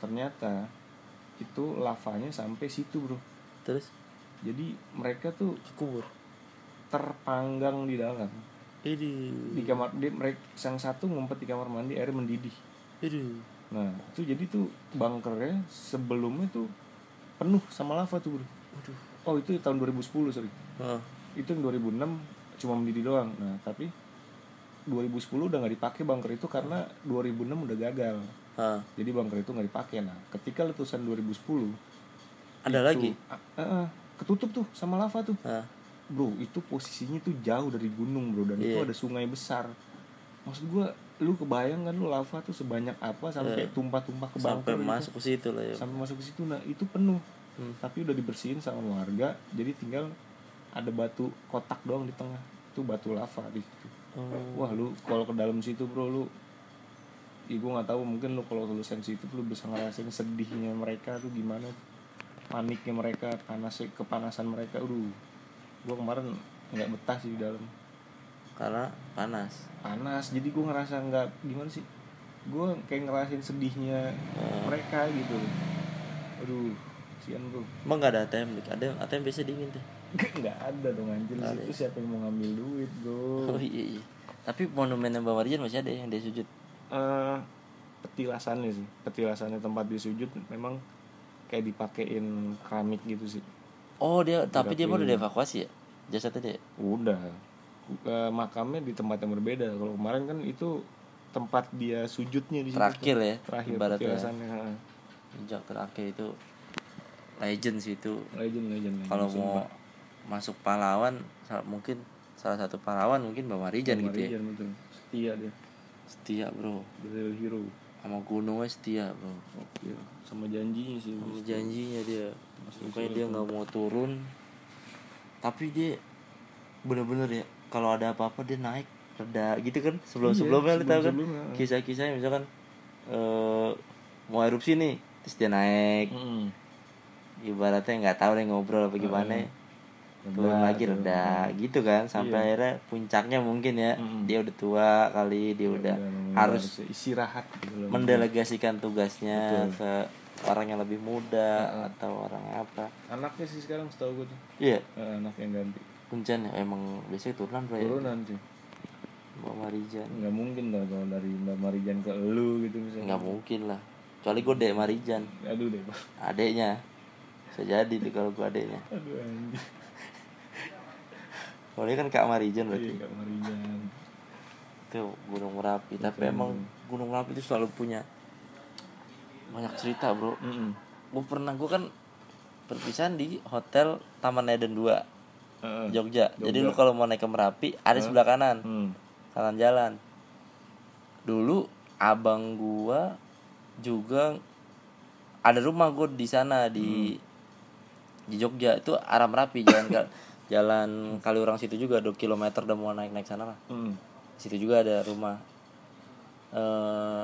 ternyata itu lavanya sampai situ bro. Terus? Jadi mereka tuh kubur terpanggang di dalam ini di kamar dia mereka yang satu ngumpet di kamar mandi air mendidih Aduh. nah itu jadi tuh bunkernya sebelumnya tuh penuh sama lava tuh bro Waduh. oh itu tahun 2010 sorry Oh. itu yang 2006 cuma mendidih doang nah tapi 2010 udah nggak dipakai bunker itu karena 2006 udah gagal Ah. jadi bunker itu nggak dipakai nah ketika letusan 2010 ada itu- lagi ah, ah, ketutup tuh sama lava tuh ah. Bro itu posisinya tuh jauh dari gunung bro dan itu Iya. ada sungai besar maksud gua lu kebayang kan lu lava tuh sebanyak apa sampai tumpah-tumpah ke Iya. sampai masuk ke situ lah ya sampai masuk ke situ nah itu penuh Hmm. tapi udah dibersihin sama warga jadi tinggal ada batu kotak doang di tengah itu batu lava di situ oh. wah lu kalau ke dalam situ bro lu ya gue nggak tahu mungkin lu kalau lu sensitif lu bisa ngerasain sedihnya mereka tuh gimana paniknya mereka panas kepanasan mereka aduh gue kemarin nggak betah sih di dalam. Karena panas. Panas jadi gue ngerasa nggak gimana sih? Gue kayak ngerasain sedihnya Oh. mereka gitu. Aduh sian bro emang nggak ada ATM ada ATM biasa dingin tuh <laughs> nggak ada dong anjir. Ada. itu siapa yang mau ngambil duit bro oh iya, iya. tapi monumen Mbak Marjan masih ada yang dia sujud? Eh, petilasannya sih. Petilasannya tempat dia sujud memang kayak dipakein keramik gitu sih oh dia tapi dia mau udah dievakuasi ya? Jasadnya dia udah. Eh, makamnya di tempat yang berbeda. Kalau kemarin kan itu tempat dia sujudnya di situ. Terakhir ya terakhir ibaratnya. ha. Jejak terakhir itu legend sih itu. Legend legend kalau Sumpah. mau masuk pahlawan mungkin salah satu pahlawan mungkin Mbak Marijan gitu ya? Marijan, betul. Setia dia. Setia bro. Real hero. Sama gunungnya setia bro. Oke. Sama janjinya sih. Sama janjinya dia pokoknya dia nggak mau turun. Tapi dia bener-bener ya kalau ada apa-apa dia naik reda gitu kan sebelum sebelumnya lu tahu kan. kisah-kisahnya misalkan eh mau erupsi nih terus dia naik. Mm-mm. ibaratnya nggak tahu deh ngobrol apa gimana. Reda, turun lagi reda gitu kan sampai Iya. akhirnya puncaknya mungkin ya. Mm-mm. dia udah tua kali dia udah memang harus istirahat gitu mendelegasikan tugasnya Betul. ke orang yang lebih muda atau orang apa. Anaknya sih sekarang setahu gue tuh. Iya. Eh, anak yang ganti. Kuncen ya emang biasanya turunan bro ya? Turunan sih. Mbak Marijan. Nggak mungkin dong kalau dari Mbak Marijan ke lu gitu misalnya. Nggak mungkin lah. Kecuali gue dek Marijan. Aduh deh pak adeknya. Bisa jadi tuh kalau gue adeknya. Aduh anjir kalau dia kan kak Marijan iya berarti Kak Marijan. Itu Gunung Merapi. Tapi emang Gunung Merapi itu selalu punya banyak cerita bro Mm-mm. gue pernah gue kan perpisahan di hotel Taman Eden 2 Heeh. Jogja. Jadi Jogja. lu kalau mau naik ke Merapi ada sebelah kanan, Hmm. kanan jalan. Dulu abang gua juga ada rumah gua di sana di di Jogja itu arah Merapi jalan ke <laughs> jalan Kaliurang situ juga 2 km udah mau naik naik sana lah. Hmm. Situ juga ada rumah. eh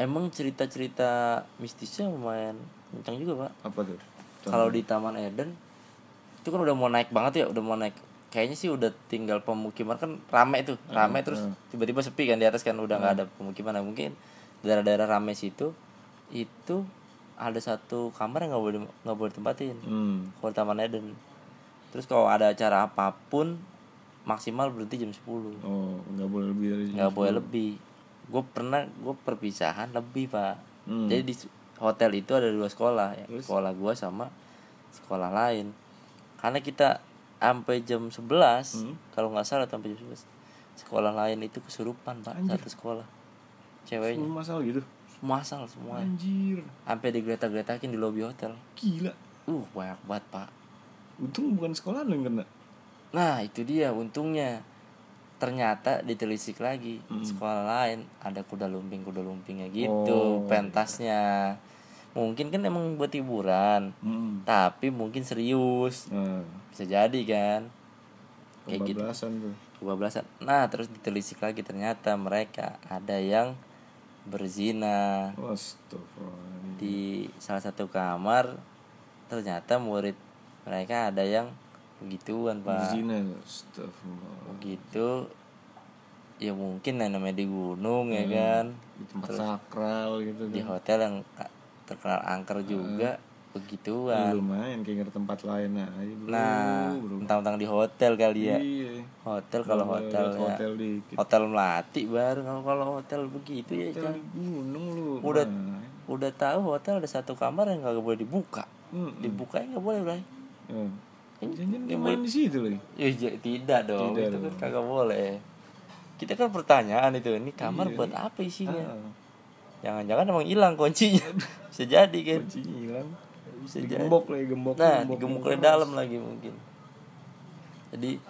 emang cerita-cerita mistisnya lumayan kencang juga pak. Apa tuh? Kalau di Taman Eden itu kan udah mau naik banget ya udah mau naik. Kayaknya sih udah tinggal pemukiman kan rame tuh rame terus tiba-tiba sepi kan di atas kan udah nggak ada pemukiman. Nah, mungkin daerah-daerah rame situ itu ada satu kamar yang nggak boleh nggak boleh tempatin. Hmm. kalau Taman Eden. Terus kalau ada acara apa pun maksimal berhenti jam 10 oh nggak boleh lebih dari nggak boleh lebih gue pernah gue perpisahan lebih pak. Hmm. jadi di hotel itu ada dua sekolah ya. Sekolah gue sama sekolah lain. Karena kita sampai jam 11 Hmm. kalau nggak salah sampai jam 11 sekolah lain itu kesurupan pak satu sekolah. Ceweknya. Semua masalah gitu? Masal semua. Anjir. Sampai digeletak-geletakin di lobi hotel. Gila. Uh banyak banget pak. Untung bukan sekolah lu yang kena. Nah itu dia untungnya ternyata ditelisik lagi. Hmm. sekolah lain ada kuda lumping kuda lumpingnya gitu Oh. pentasnya. Mungkin kan emang buat hiburan hmm. tapi mungkin serius. Nah bisa jadi kan? Kayak gitu. Tuh. Kebablasan. Nah terus ditelisik lagi ternyata mereka ada yang berzina. Di salah satu kamar ternyata murid mereka ada yang begituan pak. Zina begitu ya mungkin yang namanya di gunung ya kan. di tempat sakral gitu di kan. hotel yang terkenal angker juga begituan. Lumayan kayak tempat lain aja bro. Nah bro. mentang-mentang di hotel kali ya. Iya. Hotel kalau Boleh hotel ya. hotel dikit. Hotel melati baru kalau kalau hotel begitu ya hotel Cang. di gunung lu udah Nah. udah tahu hotel ada satu kamar yang nggak boleh dibuka. Hmm. dibuka nggak boleh bray. Ya. Jangan ini main di situ lagi. Ya, j- tidak dong. Tidak itu kan dong. kagak boleh. Kita kan pertanyaan itu ini kamar Iya. buat apa isinya? Ah, jangan-jangan emang hilang kuncinya. Bisa jadi kan? Kuncinya hilang. Bisa jadi. Digembok lagi gembok nah gembok, dari dalam lagi mungkin. Jadi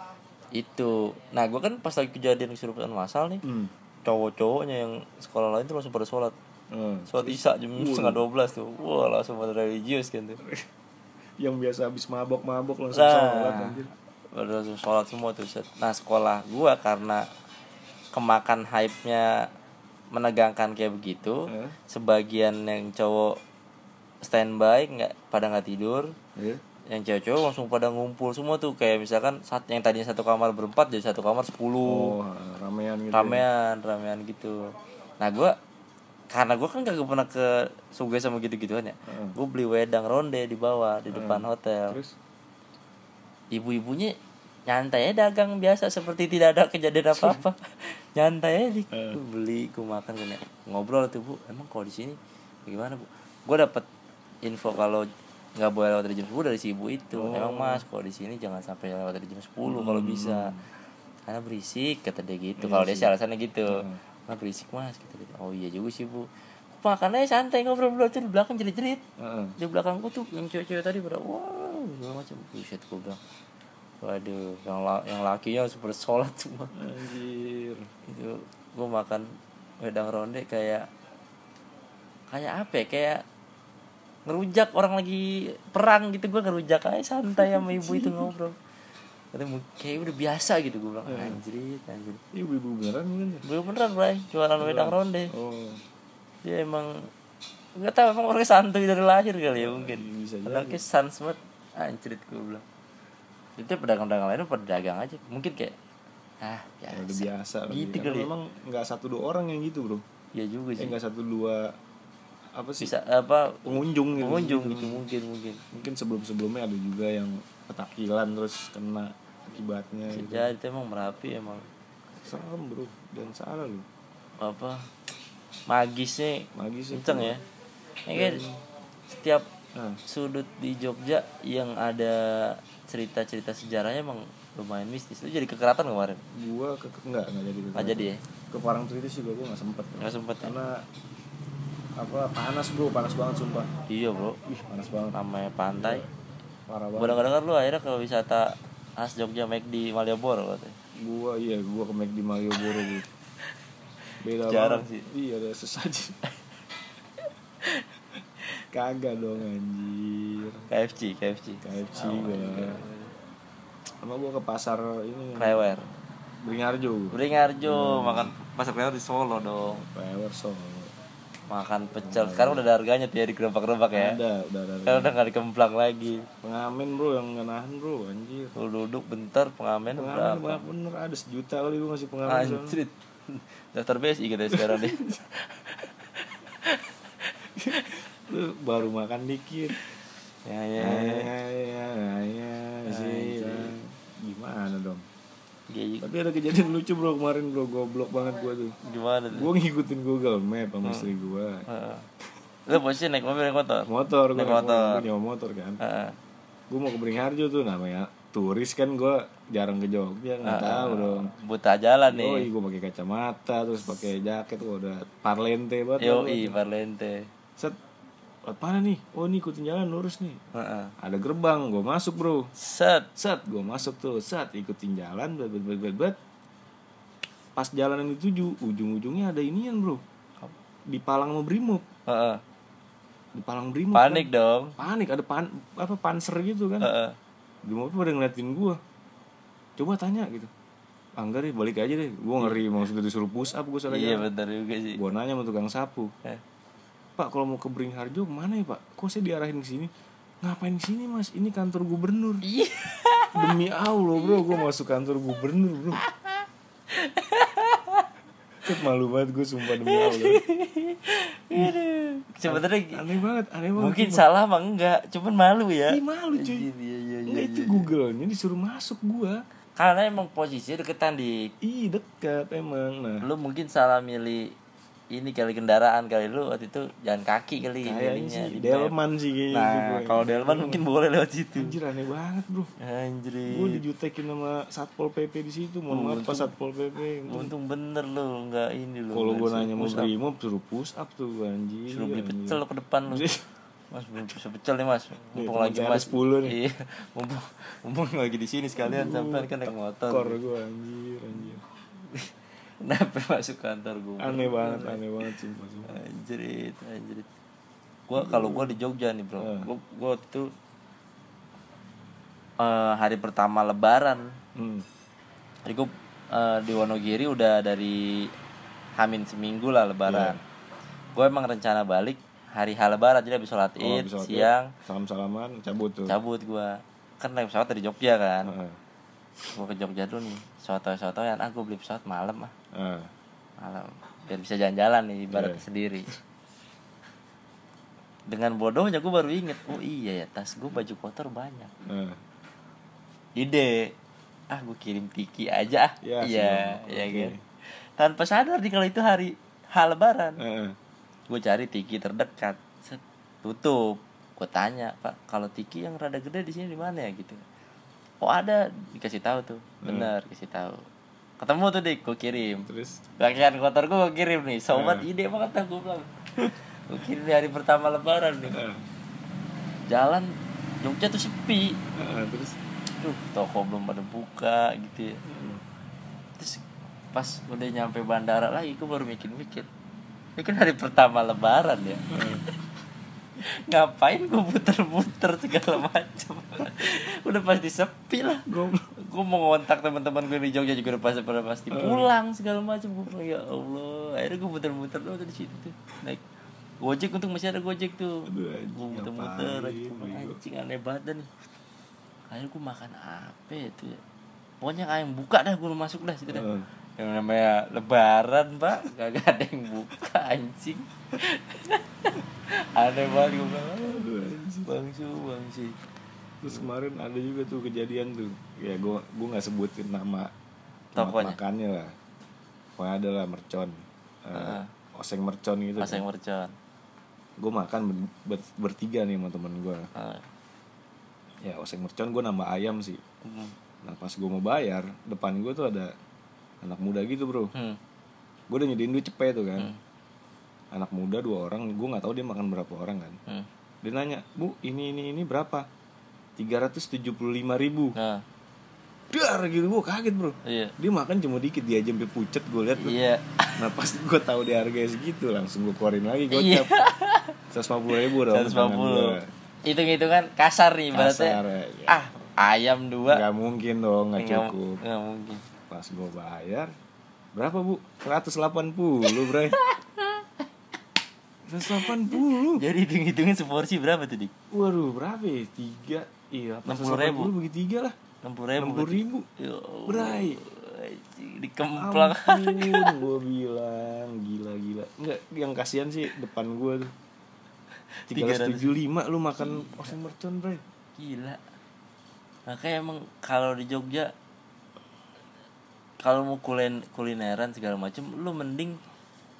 itu. Nah gue kan pas lagi kejadian kesurupan masal nih hmm. cowok-cowoknya yang sekolah lain tuh langsung pada sholat. Ah. sholat isya jam setengah dua belas tuh. Wah langsung pada religius kan tuh <laughs> yang biasa habis mabok mabok langsung Nah. sholat anjir langsung sholat semua tuh set. nah sekolah gua karena kemakan hype-nya menegangkan kayak begitu Eh? sebagian yang cowok standby nggak pada nggak tidur ya yang cewek-cewek langsung pada ngumpul semua tuh kayak misalkan saat yang tadinya satu kamar berempat jadi satu kamar sepuluh oh ramean gitu ya. ramean ramean gitu nah gue karena gue kan gak pernah ke Sugoi sama gitu gituan ya Heeh. gue beli wedang ronde di bawah di depan hotel terus ibu-ibunya nyantai dagang biasa seperti tidak ada kejadian apa apa <laughs> nyantai aja. Gua beli gue makan kan ya. ngobrol tuh bu emang kalau di sini gimana bu gue dapet info kalau nggak boleh lewat dari jam 10 dari si ibu itu Oh. emang mas kalau di sini jangan sampai lewat dari jam 10 kalau bisa karena berisik kata dia gitu Iya kalau dia sih. alasannya gitu Heeh. Karena berisik mas? Kata dia oh iya juga sih bu. Makannya santai ngobrol-ngobrol tuh di belakang jerit-jerit. Heeh. di belakangku tuh yang cewek-cewek tadi pada wow segala macam. Buset gue bilang. Waduh yang la yang lakinya super sholat semua <laughs> anjir. Itu gue makan wedang ronde kayak kayak apa ya? Kayak ngerujak orang lagi perang gitu. Gue ngerujak aja santai sama ibu itu <laughs> ngobrol Katanya, kayak udah biasa gitu gue bilang anjir anjir ibu-ibu beneran kan ya? gue beneran bray. Jualan wedang ronde. Oh. Dia emang nggak tahu emang orangnya santuy dari lahir kali ya mungkin. bisa jadi. anaknya sans banget. Anjrit gue bilang. Itu pedagang-pedagang lain pada dagang aja. Mungkin kayak ah Ya, udah biasa. Gitu Karena kali ya. memang nggak satu dua orang yang gitu bro. Ya juga eh sih. nggak satu dua apa sih? Bisa apa? Pengunjung gitu pengunjung gitu. mungkin mungkin. Mungkin sebelum sebelumnya ada juga yang petakilan terus kena akibatnya bisa gitu. itu emang merapi emang. Serem bro. Dan salah lu. Apa? Magisnya magis kenceng ya? Ya kan setiap nah, sudut di Jogja yang ada cerita-cerita sejarahnya emang lumayan mistis. Lu jadi kekeraton kemarin? Gua ke ke- nggak nggak jadi ke nggak jadi ya? Ke Parangtritis juga gua nggak sempet. Nggak sempet ya? karena apa panas bro. Panas banget sumpah. Iya bro. Ih panas banget. Namanya pantai. parah Gue dengar lu akhirnya ke wisata khas Jogja di Malioboro katanya. gua iya gua ke McD Malioboro gitu <laughs> beda Jarang banget. sih. iya ada sesaji <laughs> kagak dong anjir KFC, KFC. KFC Oh, gua sama gua ke pasar ini Klewer. Beringharjo Beringharjo, makan pasar Klewer di Solo dong. Klewer Solo Makan pecel. Sekarang udah ada harganya tuh ya di gerobak-gerobak ya. ada udah ada Sekarang udah gak dikemplang lagi. pengamen bro yang nggak nahan bro anjir Lu duduk bentar pengamen pengamen berapa? banyak bener ada sejuta kali gua ngasih pengamen. Anjrit. <laughs> Daftar BSI kita sekarang nih. lu baru makan dikit ya ya. ya ya ya sih Anjir. gimana dong Kayak tapi ada kejadian lucu bro kemarin bro goblok banget gua tuh gimana tuh? gua ngikutin Google Map sama istri gua Heeh. Lu posisi naik mobil naik motor? motor gua Naik motor. gua nyewa motor kan Heeh. gua mau ke Beringharjo tuh namanya turis kan gua jarang ke Jogja nggak tahu dong Buta jalan Oh, nih. gue pakai kacamata terus pakai jaket gua udah parlente banget. Yo i Parlente. Set. Lewat mana nih? Oh, ini ikutin jalan lurus nih. Heeh. Ada gerbang, gue masuk, Bro. Set. Set, gue masuk tuh. Set, ikutin jalan, bet bet bet bet. Pas jalan yang dituju, ujung-ujungnya ada inian, Bro. Di Palang mau Brimob. Heeh. Di Palang Brimob. Panik dong. kan. Panik, ada pan apa panser gitu kan. Brimob pada ngeliatin gua. Coba tanya gitu. Ah, enggak deh, balik aja deh. Gua ngeri maksudnya disuruh push up gua salah Iya benar juga sih. Gua nanya sama tukang sapu. Eh. Pak kalau mau ke Beringharjo ke mana ya Pak? Kok saya diarahin ke sini? Ngapain ke sini Mas? Ini kantor gubernur. Iya. Demi Allah bro, gue masuk kantor gubernur bro. Ket malu banget gue sumpah demi Allah. Aduh. Sebenarnya Aneh banget, aneh banget. mungkin salah mah enggak, cuman malu ya. Ih malu cuy. Iya iya iya. Enggak itu Google-nya disuruh masuk gua. Karena emang posisi deketan di Ih dekat emang. Nah, lu mungkin salah milih ini kali kendaraan kali lu waktu itu jalan kaki kali kayaknya milihnya sih di map. Delman sih kayaknya. Nah, itu gua. kalau Delman mungkin boleh lewat situ. Anjir aneh banget bro. Anjir. Gue dijutekin sama Satpol PP di situ. Mohon maaf Pak Satpol PP. Untung bener lu enggak ini lu. Kalau nggak gue nanya mau brimob suruh push up tuh anjir. suruh beli pecel ke depan lu. Mas belum bisa pecel nih mas. Mumpung teman lagi mas. ada 10 nih. Iya. Mumpung mumpung lagi di sini sekalian sampai kan naik motor. Kor gue anjir anjir. Kenapa masuk kantor gue? Aneh banget, aneh banget sumpah. sumpah. Anjrit, anjrit. Gua kalau gua di Jogja nih, Bro. Eh. Gua itu eh, hari pertama lebaran. Hmm. Jadi gua eh, di Wonogiri udah dari Hamin seminggu lah lebaran. Iya. Gue emang rencana balik hari hal lebaran jadi habis sholat Oh, id siang salam salaman cabut tuh cabut gua kan naik pesawat dari Jogja kan Heeh. gua ke Jogja dulu nih soto soto yang aku beli pesawat malam ah Heeh. malam. Biar bisa jalan-jalan nih ibarat Iya. sendiri. Dengan bodohnya gue baru inget oh iya ya tas gue baju kotor banyak. Heeh. ide. Ah gue kirim tiki aja ah. Ya, iya siap. iya Oke. kan? Tanpa sadar nih kalau itu hari hal lebaran. Heeh. gue cari tiki terdekat. Set, tutup. Gue tanya pak kalau tiki yang rada gede di sini di mana ya? Gitu. Oh ada. Dikasih tahu tuh. Bener kasih tahu ketemu tuh dik gue kirim. Terus? Pakaian kotor gue gue kirim nih sobat Eh. ide banget dah gue bilang. <laughs> Gue kirim di hari pertama lebaran nih. Heeh. jalan Jogja tuh sepi. Heeh, terus? Tuh toko belum pada buka gitu ya. Terus pas udah nyampe bandara lagi gue baru mikir-mikir. Ini kan hari pertama lebaran ya. <laughs> Ngapain gue puter-puter segala macam? <laughs> Udah pasti sepi lah goblok gue mau ngontak teman-teman gue di Jogja juga udah pasti pada pasti pulang segala macam. Gue bilang ya Allah. Akhirnya gue muter-muter tuh di situ tuh. Naik gojek untuk masih ada gojek tuh. Gue muter-muter anjing aneh banget dah nih. Akhirnya gue makan apa ya itu ya? Pokoknya ayam buka dah gue masuk dah situ dah Heeh. yang namanya lebaran pak. Gak ada yang buka anjing. <laughs> Aneh banget gue bilang. Bangsu bangsi terus kemarin ada juga tuh kejadian tuh ya gua gua nggak sebutin nama tempat Tokonya? makannya lah pokoknya ada lah mercon Eh, Heeh. oseng mercon gitu yang mercon gue makan ber- ber- bertiga nih sama temen gue Ah, ya oseng mercon gue nambah ayam sih hmm. nah pas gue mau bayar depan gue tuh ada anak muda gitu bro Hmm. gue udah nyediain duit cepet tuh kan Hmm. anak muda dua orang gue nggak tahu dia makan berapa orang kan Hmm. dia nanya bu ini ini ini berapa 375 ribu Nah, dar gitu gue kaget bro iya. dia makan cuma dikit dia aja sampai pucet gue lihat. Iya. <laughs> nah pas gue tahu dia harganya segitu langsung gue keluarin lagi Iya. seratus lima puluh ribu dong 150. Hitung-hitungan kasar nih kasar ya. Ah, ayam dua. nggak mungkin dong nggak cukup nggak mungkin. pas gue bayar berapa bu 180 bray 180 Jadi hitung-hitungin seporsi berapa tuh, Dik? waduh berapa ya iya 60.000. 180 bagi tiga lah 60 ribu. 60 ribu Ya anjing, Dikemplang. <laughs> gue bilang gila gila enggak yang kasihan sih depan gue tuh 375 lu makan oseng mercon bray Gila. Makanya emang kalau di Jogja kalau mau kulen kulineran segala macem lu mending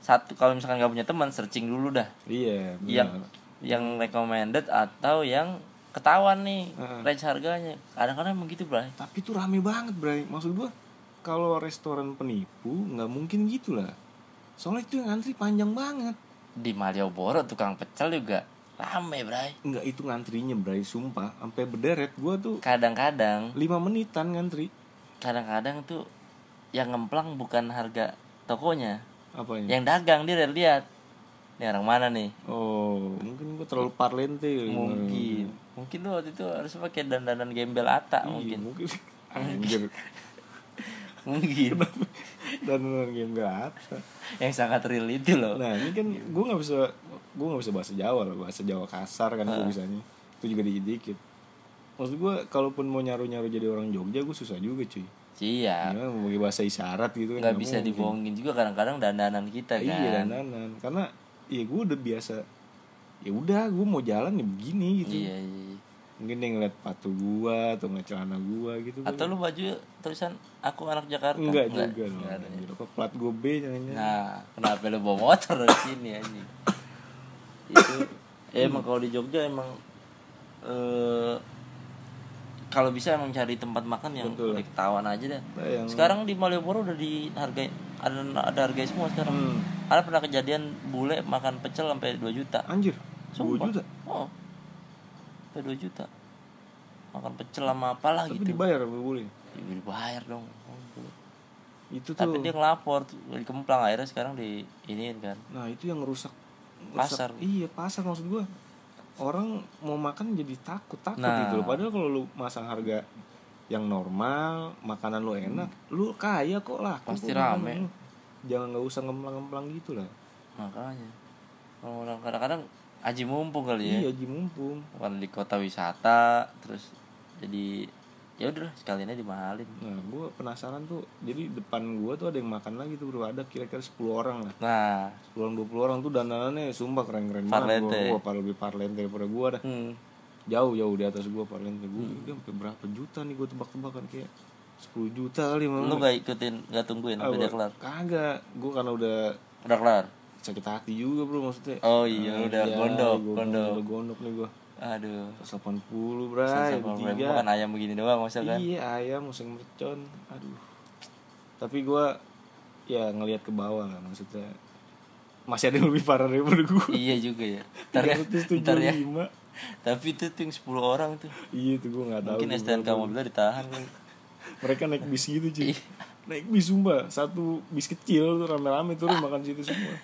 satu kalau misalkan nggak punya teman searching dulu dah iya yang benar. yang recommended atau yang ketahuan nih Heeh. range harganya. Kadang-kadang emang gitu bray. Tapi itu rame banget bray. Maksud gue kalau restoran penipu nggak mungkin gitu lah. Soalnya itu yang ngantri panjang banget. Di Malioboro tukang pecel juga rame bray. Nggak itu ngantrinya bray sumpah. Sampai berderet gue tuh kadang-kadang lima menitan ngantri. kadang-kadang tuh yang ngemplang bukan harga tokonya. Apanya yang dagang dia lihat ini orang mana nih? Oh. Mungkin gue terlalu parlente mungkin. Mungkin tuh waktu itu harus pakai dandanan gembel ata Iya, mungkin. mungkin. <laughs> Anjir. <laughs> Mungkin. Dan game apa yang sangat real itu loh. Nah ini kan gue nggak bisa gue nggak bisa bahasa Jawa lah bahasa Jawa kasar kan gue bisanya. Itu juga dikit dikit maksud gue kalaupun mau nyaru nyaru jadi orang Jogja gue susah juga cuy. Iya. Gimana mau bahasa isyarat gitu kan? Nggak bisa mungkin. dibohongin juga kadang-kadang dandanan kita kan. iya dandanan. Karena ya gue udah biasa ya udah gue mau jalan ya begini gitu iya, iya. mungkin dia ngeliat patu gua atau ngeliat celana gua gitu atau lu baju tulisan aku anak Jakarta enggak juga Enggak ada ya. anjir. apa plat gue B jangan nah kenapa lu bawa motor dari sini anjing itu ya emang kalau di Jogja emang eh kalau bisa emang cari tempat makan yang Betul. ketahuan aja yang sekarang di Malioboro udah di harga ada ada harga semua sekarang. Hmm. ada pernah kejadian bule makan pecel sampai 2 juta? Anjir Sumpah. 2 juta? Oh sampai 2 juta. Makan pecel sama apalah tapi gitu. dibayar boleh Ya, dibayar dong. Itu tuh tapi dia ngelapor di kemplang akhirnya sekarang di ini kan. Nah itu yang ngerusak, ngerusak- Pasar. iya pasar maksud gua. Orang mau makan jadi takut takut Nah. gitu loh. Padahal kalau lu masang harga yang normal makanan lu enak lu kaya kok lah Pasti rame. jangan nggak usah ngemplang-ngemplang gitu lah. Makanya. Orang kadang-kadang Aji mumpung kali ya. Iya Haji mumpung. Bukan di kota wisata terus jadi ya udah sekalian aja dimahalin. Nah gue penasaran tuh jadi depan gue tuh ada yang makan lagi tuh bro. Ada kira-kira 10 orang lah. Nah. 10 orang 20 orang tuh dandanannya sumpah keren-keren banget Parlente. wah paling lebih parlente daripada gue dah. Hmm. Jauh jauh di atas gue parlente gue dia sampai berapa juta nih gue tebak-tebakan? Kayak 10 juta kali lu gak ikutin gak tungguin sampai dia kelar? Kagak. Gue karena udah udah kelar? sakit hati juga bro maksudnya. Oh iya Ah, udah iya, gondok gua- gondok udah gondok nih gue aduh. 180 bray Sama bertiga kan ayam begini doang masa kan? Iya ayam musim mercon. Aduh. Tapi gue ya ngelihat ke bawah lah maksudnya. Masih ada yang lebih parah daripada gue iya juga ya. <laughs> Ntar ya, ntar ya. 375 tapi itu tuh yang 10 orang tuh. Iya itu gue nggak tahu mungkin STNK mobilnya ditahan mereka naik bis gitu cuy Iya. naik bis sumpah. Satu bis kecil tuh rame-rame turun makan situ semua.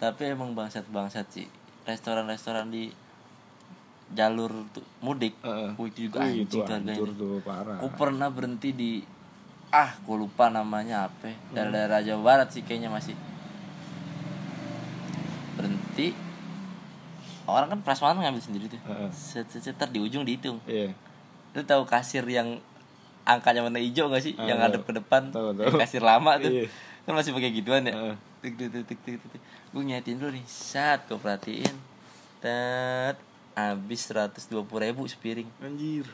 Tapi emang bangsat bangsat sih restoran-restoran di jalur tuh mudik. Wih, itu juga anjing tuh harganya tuh. parah. Aku pernah berhenti di ah gue lupa namanya apa. Daerah-daerah Jawa Barat sih kayaknya masih. Berhenti orang kan prasmanan ngambil sendiri tuh. Heeh. set set di ujung dihitung. Iya. Lu tahu kasir yang angkanya warna hijau gak sih? Ah, yang ada ke depan. Tahu, Yang tahu. kasir lama tuh. Iya. kan masih pakai gituan ya? Tik tik tik tik tik gue nyatin dulu nih. Saat gue perhatiin. Tet habis seratus dua puluh ribu sepiring. Anjir.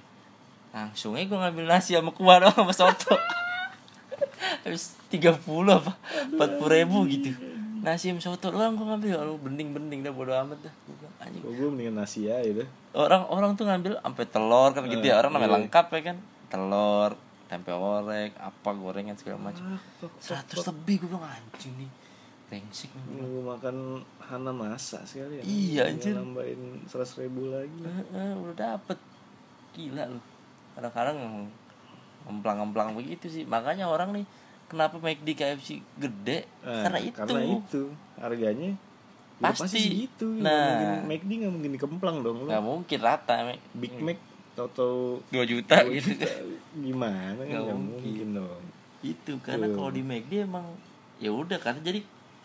Langsung aja gue ngambil nasi sama kuah doang sama soto. <laughs> Habis tiga puluh apa? Empat puluh ribu gitu nasi sama soto doang gue ngambil. Lalu bening bening dah bodo amat dah. Bilang, anjing. Kok gue mendingan nasi aja deh orang orang tuh ngambil sampai telur kan gitu ya. Orang namanya iya. lengkap ya kan. Telur tempe orek apa gorengan segala macam. Seratus lebih gue bilang anjing nih brengsek nih." Nunggu makan Hana masak sekali ya. Iya, anjir. nambahin seratus ribu lagi. Heeh, udah dapet. Gila lu. Kadang-kadang ngemplang-ngemplang begitu sih. Makanya orang nih kenapa McD KFC gede Nah, karena itu karena itu harganya Pasti. pasti segitu Nah. McD nggak mungkin dikemplang dong nggak mungkin rata Mac. Big Mac tau-tau 2 juta dua gitu juta, gimana kan Nggak mungkin. mungkin dong itu karena kalau di McD emang ya udah karena jadi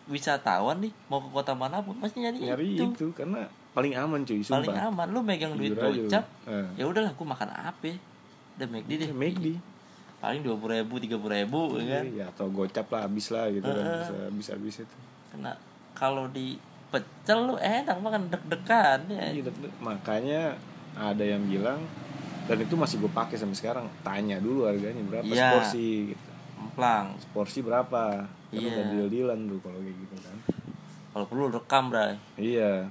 wisatawan nih mau ke kota mana pun pasti nyari, nyari itu. itu. karena paling aman cuy sumpah paling aman lu megang duit Jujur gocap Eh. ya udahlah gua makan apa udah McD deh Ya, McD paling dua puluh ribu tiga puluh ribu ya kan? ya atau gocap lah habis lah gitu kan Heeh. bisa bisa habis itu. Karena kalau di pecel lu enak makan deg-degan ya. Iya, makanya ada yang bilang dan itu masih gue pakai sampai sekarang tanya dulu harganya berapa? Iya. seporsi gitu. Emplang. Porsi berapa? Karena Iya. udah deal dealan tuh kalau kayak gitu kan. Kalau perlu rekam bray. Iya.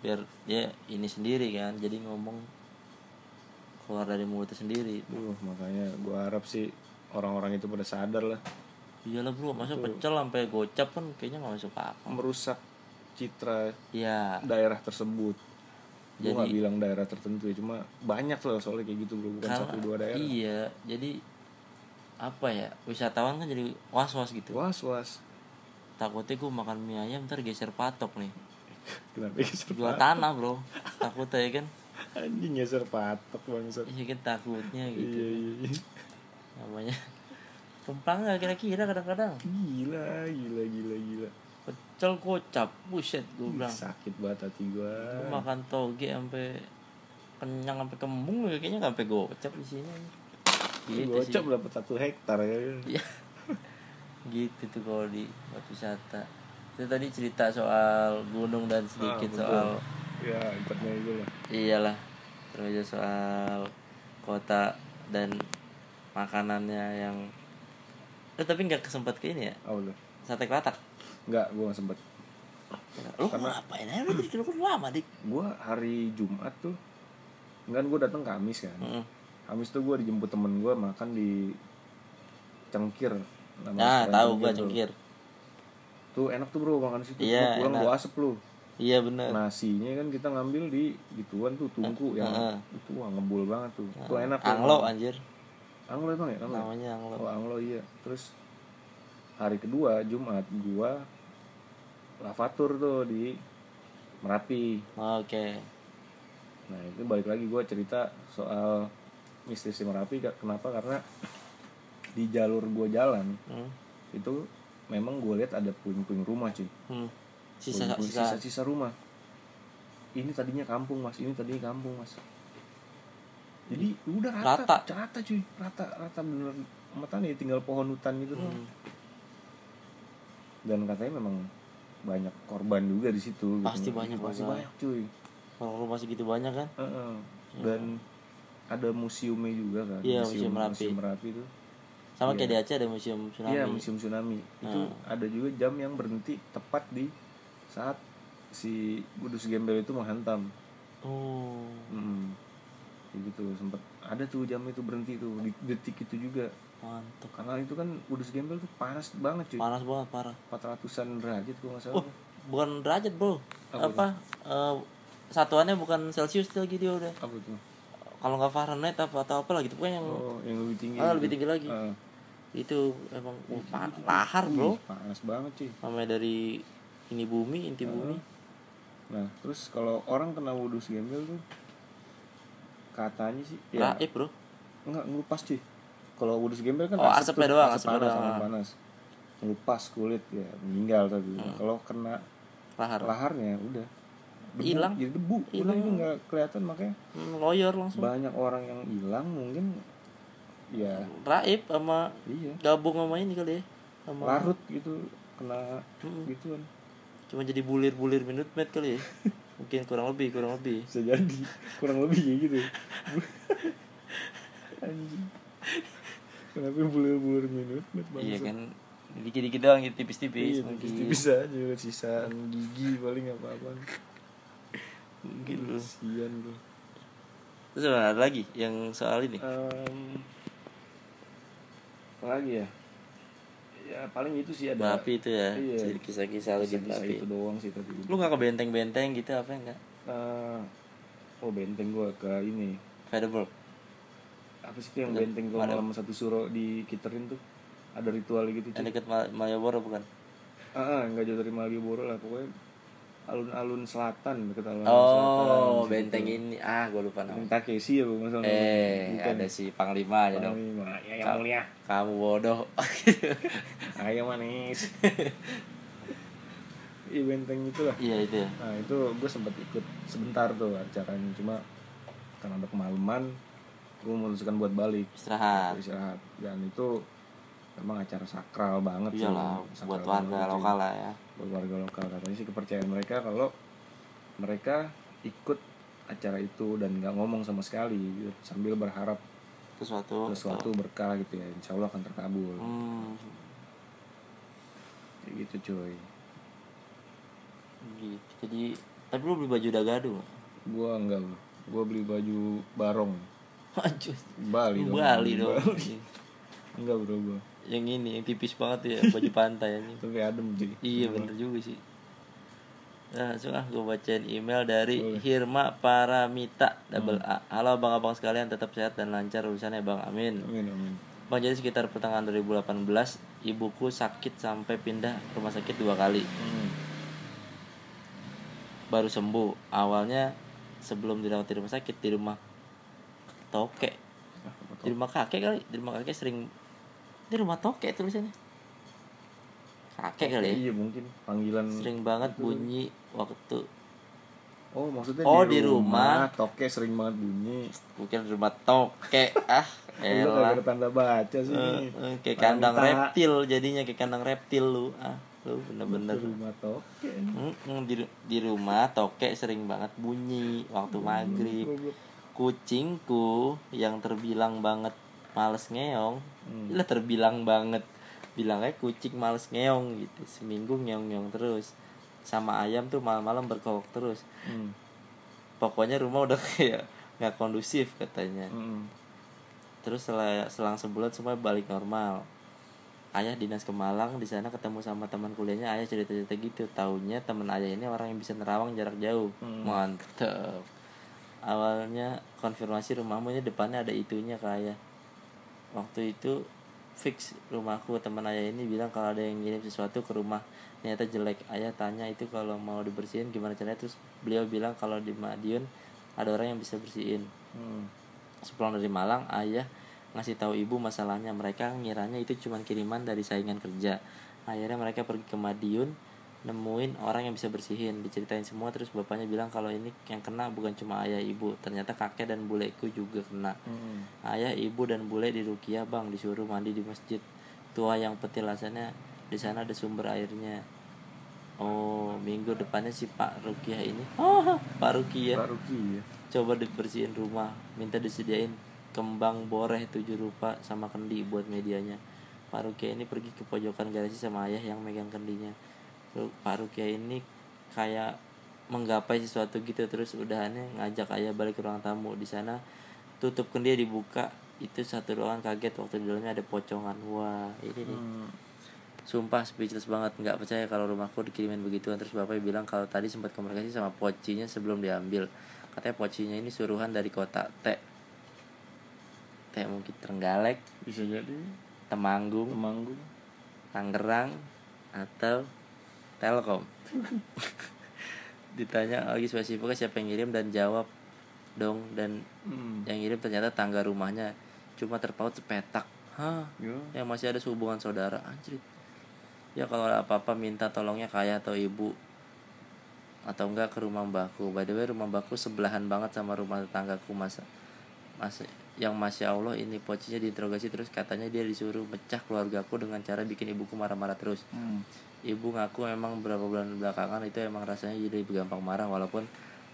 Biar dia ini sendiri kan jadi ngomong keluar dari mulutnya sendiri. Duh, makanya gue harap sih orang-orang itu pada sadar lah. Iyalah bro masa pecel sampai gocap kan kayaknya nggak masuk akal. Merusak citra ya daerah tersebut. Gue Jadi- nggak bilang daerah tertentu ya cuma banyak loh soalnya kayak gitu bro bukan karena satu dua daerah. iya jadi apa ya wisatawan kan jadi was was gitu. Was was takutnya gue makan mie ayam ntar geser patok nih. <laughs> Kenapa geser jual patok? tanah bro. Takutnya ya kan anjing geser patok bangsat. Iya kan takutnya gitu. Iya iya iya. namanya tumpang nggak kira-kira kadang-kadang? Gila gila gila gila. Pecel kocap buset gue Ih, bilang. sakit banget hati gue Gua makan toge sampai kenyang sampai kembung ya kayaknya sampai gocap di sini. Gitu gocap dapat satu hektar ya. Iya. <laughs> gitu tuh kalau di tempat wisata itu tadi cerita soal gunung dan sedikit Ah, soal ya ikutnya itu lah. Iyalah. Terus aja soal kota dan makanannya yang eh tapi nggak kesempet ke ini ya? Oh lu sate kelatak nggak gue nggak sempet. Lu ngapain aja? Lu jadi keluar lama dik. Gue hari Jumat tuh kan gue datang Kamis kan. Mm-mm. Kamis tuh gue dijemput temen gue makan di Cengkir. Nah tahu gua tuh. cengkir. Tuh enak tuh bro makan situ. Gua pulang gue asep lu iya bener. Nasinya kan kita ngambil di gituan tuh tungku yang Heeh. itu wah ngebul banget tuh. Tuh enak tuh. anglo anjir. Anglo emang ya? Anglo namanya anglo. Oh anglo iya. Terus hari kedua Jumat gua lavatur tuh di Merapi. Oke. Nah itu balik lagi gua cerita soal mistis di Merapi kenapa? Karena di jalur gua jalan hmm. itu memang gue lihat ada puing-puing rumah cuy. Hmm. Sisa Puing-puing sisa. sisa-sisa rumah. Ini tadinya kampung mas. Ini tadinya kampung mas. Jadi udah Rata. rata. Rata, cuy. Rata rata bener mata nih tinggal pohon hutan gitu. Doang Hmm. dan katanya memang banyak korban juga di situ gitu. Pasti banyak, pasti banyak cuy. Kalau rumah segitu banyak kan? Heeh. dan ada museumnya juga kan? Iya, Museum Merapi. museum merapi itu. Sama kayak Iya. di Aceh ada museum tsunami. iya museum tsunami. Itu Hmm. ada juga jam yang berhenti tepat di saat si Kudus Gembel itu menghantam. Oh. Hmm. Kayak gitu sempat ada tuh jam itu berhenti tuh di detik itu juga. Mantap karena itu kan Kudus Gembel tuh panas banget cuy. Panas banget parah. 400an derajat kalau nggak salah. Oh bukan derajat bro. Apa apa, eh, satuannya bukan celcius lagi dia udah. Apa tuh? Kalau nggak Fahrenheit apa atau apa lagi tuh pokoknya yang oh yang lebih tinggi ah, itu. lebih tinggi lagi. Ah. itu emang uh, pa- lahar bro. Panas banget cuy. Namanya dari ini bumi inti bumi. Nah terus kalau orang kena Kudus Gembel tuh katanya sih ya. Raib bro. Enggak ngelupas cuy. Kalau Kudus Gembel kan Oh, asap asapnya tuh, doang, asap panas, doang. panas. Ngelupas kulit ya meninggal tapi Hmm. kalau kena lahar. laharnya udah. Hilang. jadi debu. Hilang. udah itu nggak kelihatan makanya Hmm, lawyer langsung. banyak orang yang hilang mungkin ya. Raib sama iya. gabung sama ini kali ya sama larut gitu kena Hmm. gituan cuma jadi bulir-bulir minute maid kali ya. <laughs> Mungkin kurang lebih kurang lebih. Bisa jadi. Kurang lebih kayak gitu. <laughs> Anjing. Kenapa bulir-bulir minut iya kan. Dikit-dikit doang gitu tipis-tipis iya, mungkin. tipis aja sisaan gigi paling apa-apa. Mungkin lu. Kasian lu. Terus ada lagi yang soal ini? Em, apa lagi ya ya paling itu sih ada itu ya Iya. jadi kisah-kisah lu di kisah Berapi itu doang sih tadi lu nggak ke benteng-benteng gitu apa enggak? Eh, oh benteng gua ke ini. Federal apa sih itu yang benteng gua malam satu suro di Kiterin tuh? Ada ritual gitu yang cuy dekat Mal- Malioboro bukan? Ah ah, nggak jauh dari Malioboro lah pokoknya alun-alun selatan dekat alun-alun oh selatan benteng ini. Ah gue lupa Yang namanya. Takeshi ya bu masalah eh Bukan. ada si panglima aja dong. Panglima. ya yang mulia. kamu bodoh. <laughs> Ayo manis. <laughs> Iya benteng itulah. Iya itu ya. Nah itu gue sempat ikut sebentar tuh acaranya. Cuma karena ada kemalaman gue memutuskan buat balik. Istirahat. Istirahat. Dan itu memang acara sakral banget sih. iyalah Sakral buat banget warga sih. lokal lah ya. Buat warga lokal katanya sih kepercayaan mereka kalau mereka ikut acara itu dan nggak ngomong sama sekali gitu, sambil berharap sesuatu sesuatu berkah gitu ya insya Allah akan terkabul. Hmm, Kayak gitu cuy. Gitu jadi tapi lu beli baju dagadu gua enggak bro gua beli baju barong. <laughs> Bali dong. Bali dong. <laughs> Bali. enggak bro gua yang ini yang tipis banget ya <laughs> baju pantai ini tapi adem cuy iya bener juga sih Nah, langsung ah gue bacain email dari Boleh. Hirma Paramita double A. Halo abang-abang sekalian, tetap sehat dan lancar urusannya bang. Amin. amin amin Bang jadi sekitar pertengahan 2018 ibuku sakit sampai pindah rumah sakit dua kali. hmm. Baru sembuh. Awalnya sebelum dirawat di rumah sakit di rumah toke. Ah, Di rumah kakek kali. Di rumah kakek sering di rumah toke tulisannya. Kakek kali ya. iya mungkin panggilan Sering banget bunyi waktu oh maksudnya Oh, di, di rumah. toke sering banget bunyi bukan rumah toke. <laughs> Ah, elah. ada tanda baca sih eh, kayak kandang reptil jadinya kayak kandang reptil lu. Ah, lu bener-bener. rumah toke Mm-mm, di, di rumah toke sering banget bunyi waktu maghrib kucingku yang terbilang banget males ngeong Hmm. lah terbilang banget. Bilangnya kucing males ngeong gitu. Seminggu ngeong ngeong terus. Sama ayam tuh malam-malam berkokok terus. Hmm. pokoknya rumah udah <laughs> kayak nggak kondusif katanya. Hmm. terus setelah selang sebulan semua balik normal. Ayah dinas ke Malang di sana ketemu sama teman kuliahnya. Ayah cerita cerita gitu. Taunya teman ayah ini orang yang bisa nerawang jarak jauh. Hmm. mantep. Awalnya konfirmasi rumahmu ini depannya ada itunya ke ayah waktu itu fix rumahku teman ayah ini bilang kalau ada yang ngirim sesuatu ke rumah ternyata jelek ayah tanya itu kalau mau dibersihin gimana caranya terus beliau bilang kalau di Madiun ada orang yang bisa bersihin Hmm. Sepulang dari Malang, ayah ngasih tahu ibu masalahnya. Mereka ngiranya itu cuma kiriman dari saingan kerja. Akhirnya mereka pergi ke Madiun nemuin orang yang bisa bersihin diceritain semua terus bapaknya bilang kalau ini yang kena bukan cuma ayah ibu. Ternyata kakek dan buleku juga kena. Hmm. ayah ibu dan bule di Rukia bang disuruh mandi di masjid. Tua yang petilasannya di sana ada sumber airnya. Oh minggu depannya si Pak Rukia ini. Oh <laughs> Pak Rukia. Pak Ruki ya coba dibersihin rumah minta disediain kembang boreh tujuh rupa sama kendi buat medianya. Pak Rukia ini pergi ke pojokan garasi sama ayah yang megang kendinya Pak Rukia ini kayak menggapai sesuatu gitu terus udahannya ngajak ayah balik ke ruang tamu. Di sana tutup kendi dibuka. Itu satu ruangan kaget waktu di dalamnya ada pocongan. Wah ini nih. Hmm. Sumpah speechless banget. Nggak percaya kalau rumahku dikirimin begituan. Terus bapaknya bilang kalau tadi sempat komunikasi sama pocinya sebelum diambil. Katanya pocinya ini suruhan dari kota T. T mungkin Trenggalek bisa jadi. Temanggung Temanggung. Tangerang atau Telkom. <laughs> Ditanya lagi spesifiknya siapa yang ngirim? Dan jawab dong. Dan hmm. yang ngirim ternyata tangga rumahnya cuma terpaut sepetak. Hah? Yo. yang masih ada hubungan saudara. Anjir. Ya kalau ada apa-apa minta tolongnya ke ayah atau ibu. Atau enggak ke rumah mbahku by the way rumah mbahku sebelahan banget sama rumah tetanggaku masa masih yang masya allah ini pocinya diinterogasi terus. Katanya dia disuruh pecah keluargaku dengan cara bikin ibuku marah-marah terus. Hmm. Ibu ngaku memang beberapa bulan belakangan itu emang rasanya jadi gampang marah walaupun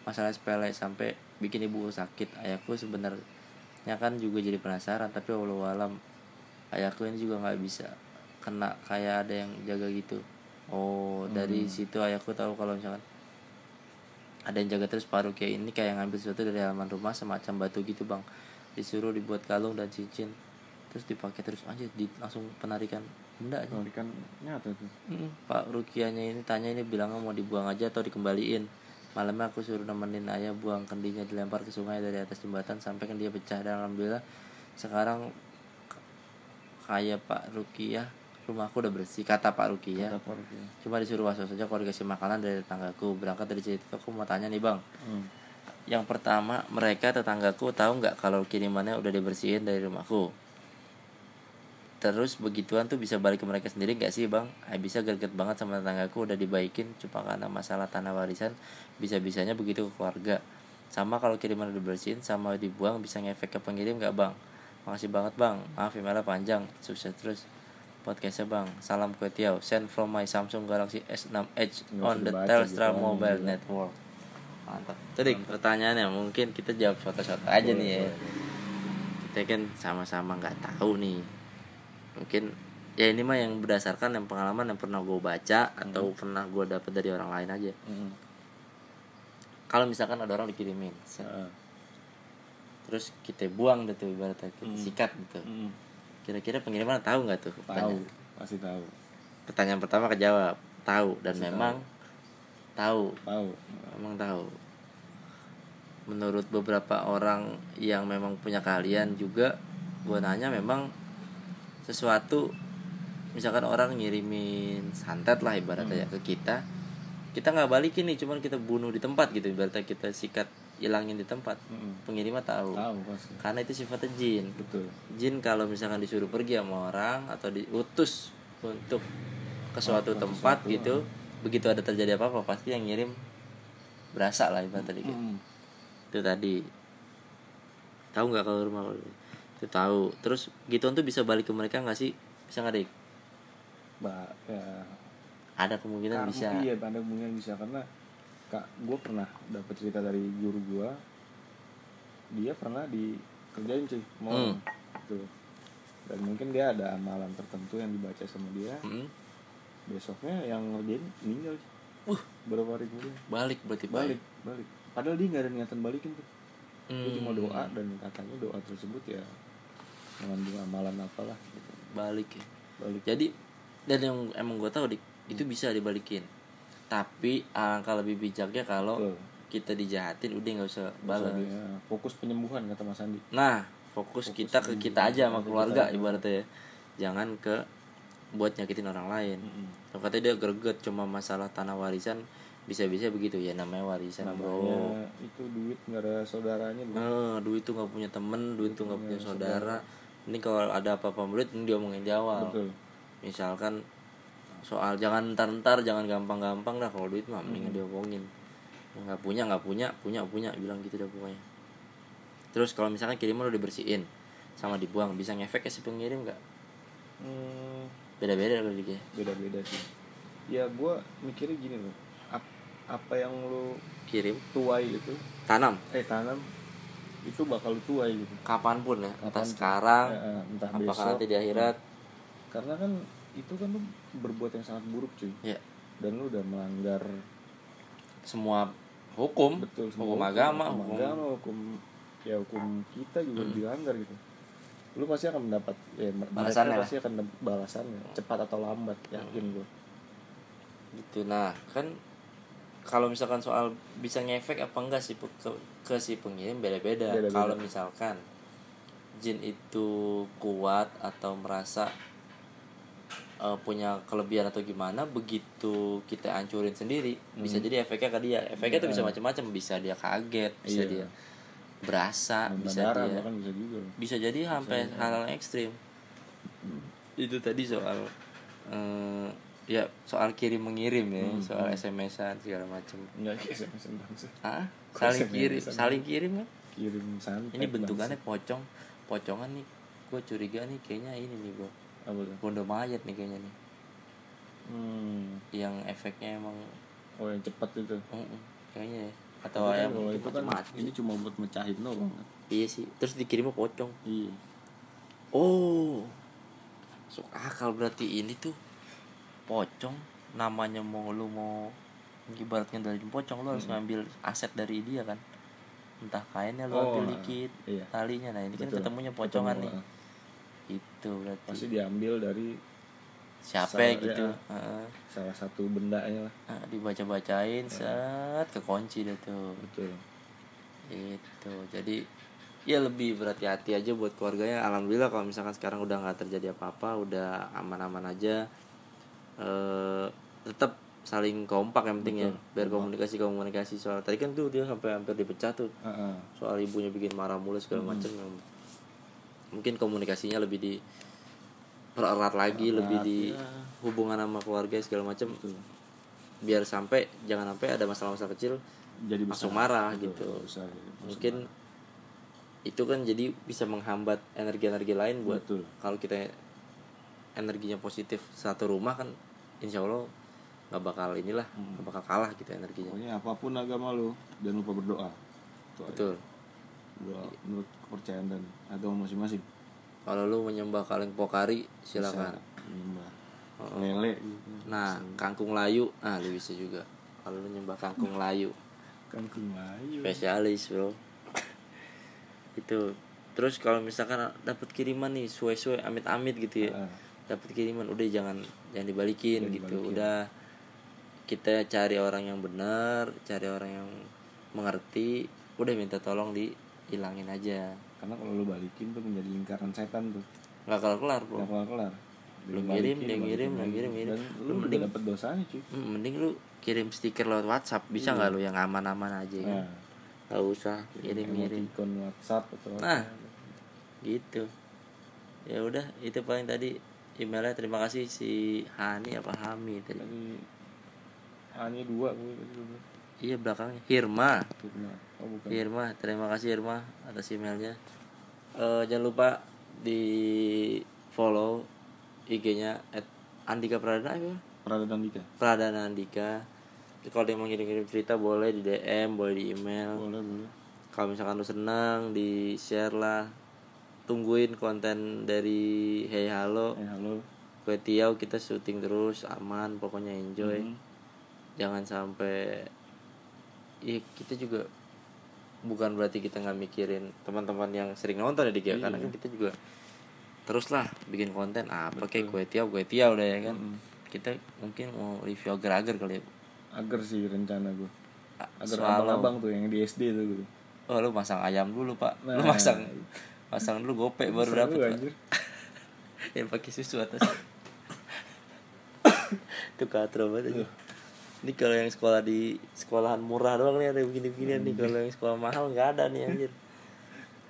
masalah sepele sampai bikin ibu sakit. Ayahku sebenarnya kan juga jadi penasaran tapi walau alam ayahku ini juga nggak bisa kena kayak ada yang jaga gitu. Oh dari situ ayahku tahu kalau misalkan ada yang jaga terus paruh kayak ini kayak ngambil sesuatu dari halaman rumah semacam batu gitu bang. Disuruh dibuat kalung dan cincin terus dipakai terus aja di, langsung penarikan benda aja Oh, ikan nyata tuh. Mm, Pak Rukianya ini tanya ini bilangnya mau dibuang aja atau dikembaliin. Malamnya aku suruh nemenin ayah buang kendinya dilempar ke sungai dari atas jembatan sampai kan dia pecah dan alhamdulillah sekarang kayak Pak Rukiah rumahku udah bersih kata Pak Rukiah. Kata Pak Ruki. Cuma disuruh was saja kalau dikasih makanan dari tetanggaku. Berangkat dari situ aku mau tanya nih bang. Hmm. Yang pertama mereka tetanggaku tahu nggak kalau kirimannya udah dibersihin dari rumahku. Terus begituan tuh bisa balik ke mereka sendiri nggak sih bang? Eh, bisa greget banget sama tetanggaku udah dibaikin cuma karena masalah tanah warisan bisa-bisanya begitu ke keluarga. Sama kalau kiriman udah dibersihin sama dibuang bisa ngefek ke pengirim nggak bang? Makasih banget bang. Maaf emailnya panjang. Sukses terus podcastnya bang. Salam kue tiaw. Send from my Samsung Galaxy S6 Edge on the Telstra gitu, Mobile gila. Network. Mantap. Tadi pertanyaannya mungkin kita jawab short-short aja Boleh, nih ya. boleh. Kita kan sama-sama nggak tahu nih. Mungkin ya ini mah yang berdasarkan yang pengalaman yang pernah gue baca atau pernah gue dapet dari orang lain aja. Hmm. Kalau misalkan ada orang dikirimin, Ah. terus kita buang deh tuh ibaratnya kita Hmm. sikat gitu. Hmm. Kira-kira pengiriman tahu nggak tuh? Tahu, pasti tahu. Pertanyaan pertama kejawab, tahu dan Pasti memang tahu. Tahu. Emang tahu. Menurut beberapa orang yang memang punya kalian juga, gue nanya memang sesuatu, misalkan orang ngirimin santet lah ibaratnya ya ke kita, kita nggak balikin nih, cuman kita bunuh di tempat gitu, ibaratnya kita sikat ilangin di tempat. Hmm. Pengiriman tahu, Tahu pasti. karena itu sifatnya jin. Betul. Jin kalau misalkan disuruh pergi sama orang atau diutus untuk ke suatu ke tempat sesuatu, gitu, begitu ada terjadi apa-apa pasti yang ngirim berasa lah ibarat tadi gitu. Hmm. itu tadi tahu nggak kalau rumah kalau itu tahu terus gituan tuh bisa balik ke mereka nggak sih bisa nggak dik Ba, ya, ada kemungkinan Karena- bisa Iya, ada kemungkinan bisa karena kak gue pernah dapat cerita dari guru gue, dia pernah dikerjain cuy, mau Hmm. gitu. Dan mungkin dia ada amalan tertentu yang dibaca sama dia, Mm-mm. besoknya yang ngerjain meninggal. Uh. berapa hari kemudian balik berarti balik, balik. Padahal dia nggak ada niatan balikin tuh. Dia Hmm. cuma doa dan katanya doa tersebut ya mengandung amalan apalah gitu. balik ya Balik. jadi dan yang emang gue tahu dik itu bisa dibalikin tapi alangkah lebih bijaknya kalau Betul. kita dijahatin udah nggak usah balas dia fokus penyembuhan kata Mas Andi. Nah, fokus, Fokus kita ke kita aja sama ke keluarga kita. ibaratnya ya. Jangan ke buat nyakitin orang lain. Mm-mm. Kalau katanya dia greget cuma masalah tanah warisan bisa-bisa begitu ya namanya warisan bro. namanya itu duit nggak ada saudaranya bro. Nah, duit tuh nggak punya temen, duit tuh nggak punya Punya saudara. Ini kalau ada apa-apa murid ini diomongin di awal. betul. Misalkan soal jangan ntar-ntar jangan gampang-gampang dah kalau duit mah mendingan diomongin. Nggak punya nggak punya punya punya bilang gitu dah pokoknya. Terus kalau misalkan kiriman udah dibersihin sama dibuang bisa ngefek ke si pengirim nggak? Hmm, beda-beda kalau dia beda-beda sih. Ya gue mikirnya gini loh. Ap- apa yang lu kirim. tuai itu? Tanam. Eh tanam itu bakal tuai gitu. Kapan pun ya entah Kapan pun. sekarang Ya, eh, entah apakah besok. nanti di akhirat. Karena kan itu kan lu berbuat yang sangat buruk cuy. Ya. Dan lu udah melanggar semua hukum betul semua hukum agama hukum, hukum agama hukum ya hukum kita juga dilanggar gitu. Lu pasti akan mendapat ya Balasannya pasti akan balasannya cepat atau lambat yakin gue gitu nah kan kalau misalkan soal bisa ngefek apa enggak sih ke, ke si pengirim beda-beda. Kalau misalkan jin itu kuat atau merasa eh, punya kelebihan atau gimana begitu kita hancurin sendiri bisa jadi efeknya ke dia. Efeknya tuh bisa macam-macam. Bisa dia kaget bisa Iya. dia berasa bisa darah dia bisa juga bisa jadi sampai hal-hal ekstrim. Itu tadi soal eh, ya soal kirim mengirim ya Hmm, soal SMS-an segala macam. Enggak <laughs> SMS bangsa. Ah saling SMS-an? kirim saling kirim kan? Kirim santai ini bentukannya pocong pocongan nih. Gue curiga nih kayaknya ini nih bangsa. tuh? Bondo mayat nih kayaknya nih. Hmm. yang efeknya emang oh yang cepat itu. Mm-mm, kayaknya ya. Atau yang kalau itu kan mati. ini cuma buat mecahin doang kan? iya sih terus dikirimnya pocong. Iya. Oh, masuk akal berarti ini tuh. Pocong namanya mau lu mau ibaratnya dari pocong lu harus ngambil aset dari dia kan entah kainnya lu Oh, ambil dikit iya. talinya nah ini kan Betul. ketemunya pocongan Ketemu, nih ah. itu berarti pasti diambil dari siapa Salah, gitu ya. Heeh. salah satu bendanya lah Nah, dibaca-bacain set kekunci deh tuh betul itu jadi ya lebih berhati-hati aja buat keluarganya alhamdulillah kalau misalkan sekarang udah nggak terjadi apa-apa udah aman-aman aja eh tetap saling kompak yang penting ya Betul. biar komunikasi komunikasi soal tadi kan tuh dia sampai hampir dipecah tuh Ah, ah. soal ibunya bikin marah mulu segala macem yang mungkin komunikasinya lebih di pererat lagi lebih di ya. hubungan sama keluarga segala macem Betul. biar sampai jangan sampai ada masalah-masalah kecil jadi langsung besar. marah Betul, gitu besar, gitu. mungkin itu kan jadi bisa menghambat energi-energi lain buat Betul. kalau kita energinya positif satu rumah kan insya Allah nggak bakal inilah Hmm. nggak bakal kalah gitu energinya. Pokoknya apa pun agama lu jangan lupa berdoa. Itu aja. betul. Doa menurut kepercayaan dan agama masing-masing. Kalau lu menyembah kaleng pokari silakan. Bisa. Menyembah. Oh. lele gitu. nah kangkung layu. Ah lu bisa juga. Kalau lu nyembah kangkung layu. Kangkung layu. Spesialis bro. Itu. Terus kalau misalkan dapat kiriman nih suwe-suwe amit-amit gitu ya. Ah, dapat kiriman udah jangan jangan dibalikin Jangan gitu. dibalikin. udah kita cari orang yang benar cari orang yang mengerti udah minta tolong dihilangin aja. Karena kalau lu balikin tuh menjadi lingkaran setan tuh. Nggak kelar kelar bro. Nggak kelar kelar Lu ngirim, dia ngirim, dia ngirim, ngirim. Lu lu mending- dapet dosanya cuy. Hmm, mending lu kirim stiker lewat WhatsApp. Bisa nggak lu yang aman-aman aja kan? Nah. Nggak usah kirim kirim emoticon WhatsApp atau Nah. apa. gitu. Ya udah itu paling tadi emailnya. Terima kasih si Hani apa Hami tadi hanya dua iya belakangnya Hirma Firma. oh bukan Irma, terima kasih Irma atas emailnya. Eh, jangan lupa di follow IG-nya at Andika Pradana apa? Pradana Dika Pradana Andika. Kalau dia mau ngirim-ngirim cerita boleh di DM, boleh di email. boleh boleh Kalau misalkan lu senang di share lah. Tungguin konten dari Hey Halo. eh halo Kue Tiau kita syuting terus aman, pokoknya enjoy. Hmm. Jangan sampai Iya kita juga bukan berarti kita nggak mikirin teman-teman yang sering nonton ya Dik ya. Iya. karena kan kita juga teruslah bikin konten. Apa kayak kue tiaw kue tiaw deh ya kan. Mm-mm. kita mungkin mau review agar-agar kali ya. Agar sih rencana gue agar abang-abang tuh yang di SD tuh gitu. Oh lu masang ayam dulu pak. Lu Nah, masang masang dulu gope baru dapet <laughs> yang pakai susu atas. <coughs> Itu katro banget aja. Ini kalau yang sekolah di sekolahan murah doang nih ada begini-beginian nih. Kalau yang sekolah mahal nggak ada nih anjir.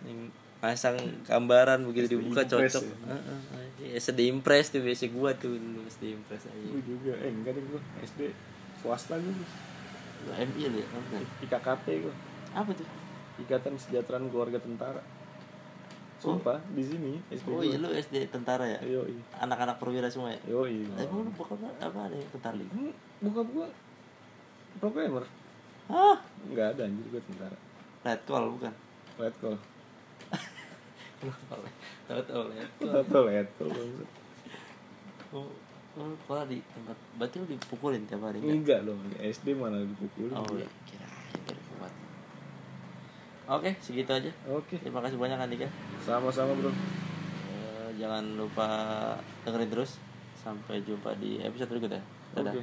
Yang pasang gambaran begitu dibuka Impress cocok. ya? Heeh, ya SD impress tuh biasa gua tuh SD impress aja gue juga. Eh enggak deh gue SD. Swasta gue Lu MI ya apa? IKKT gue apa tuh? Ikatan Kesejahteraan Keluarga Tentara. Sumpah di sini SD oh iya lu SD tentara ya? Iya anak-anak perwira semua ya? Iya Emang lu bukan apa ada tentara Hmm, bokap gue programmer Hah? nggak ada anjir gue tentara Red call bukan? Red call Tahu tahu red call. Tahu red call bangsat. Oh, lu sekolah di tempat berarti lu dipukulin tiap hari kan? enggak loh SD mana dipukulin Oh, iya. kira baru kuat. Oke, segitu aja. oke Terima kasih banyak Andika. sama-sama bro Eh, jangan lupa dengerin terus. Sampai jumpa di episode berikutnya. Dadah. oke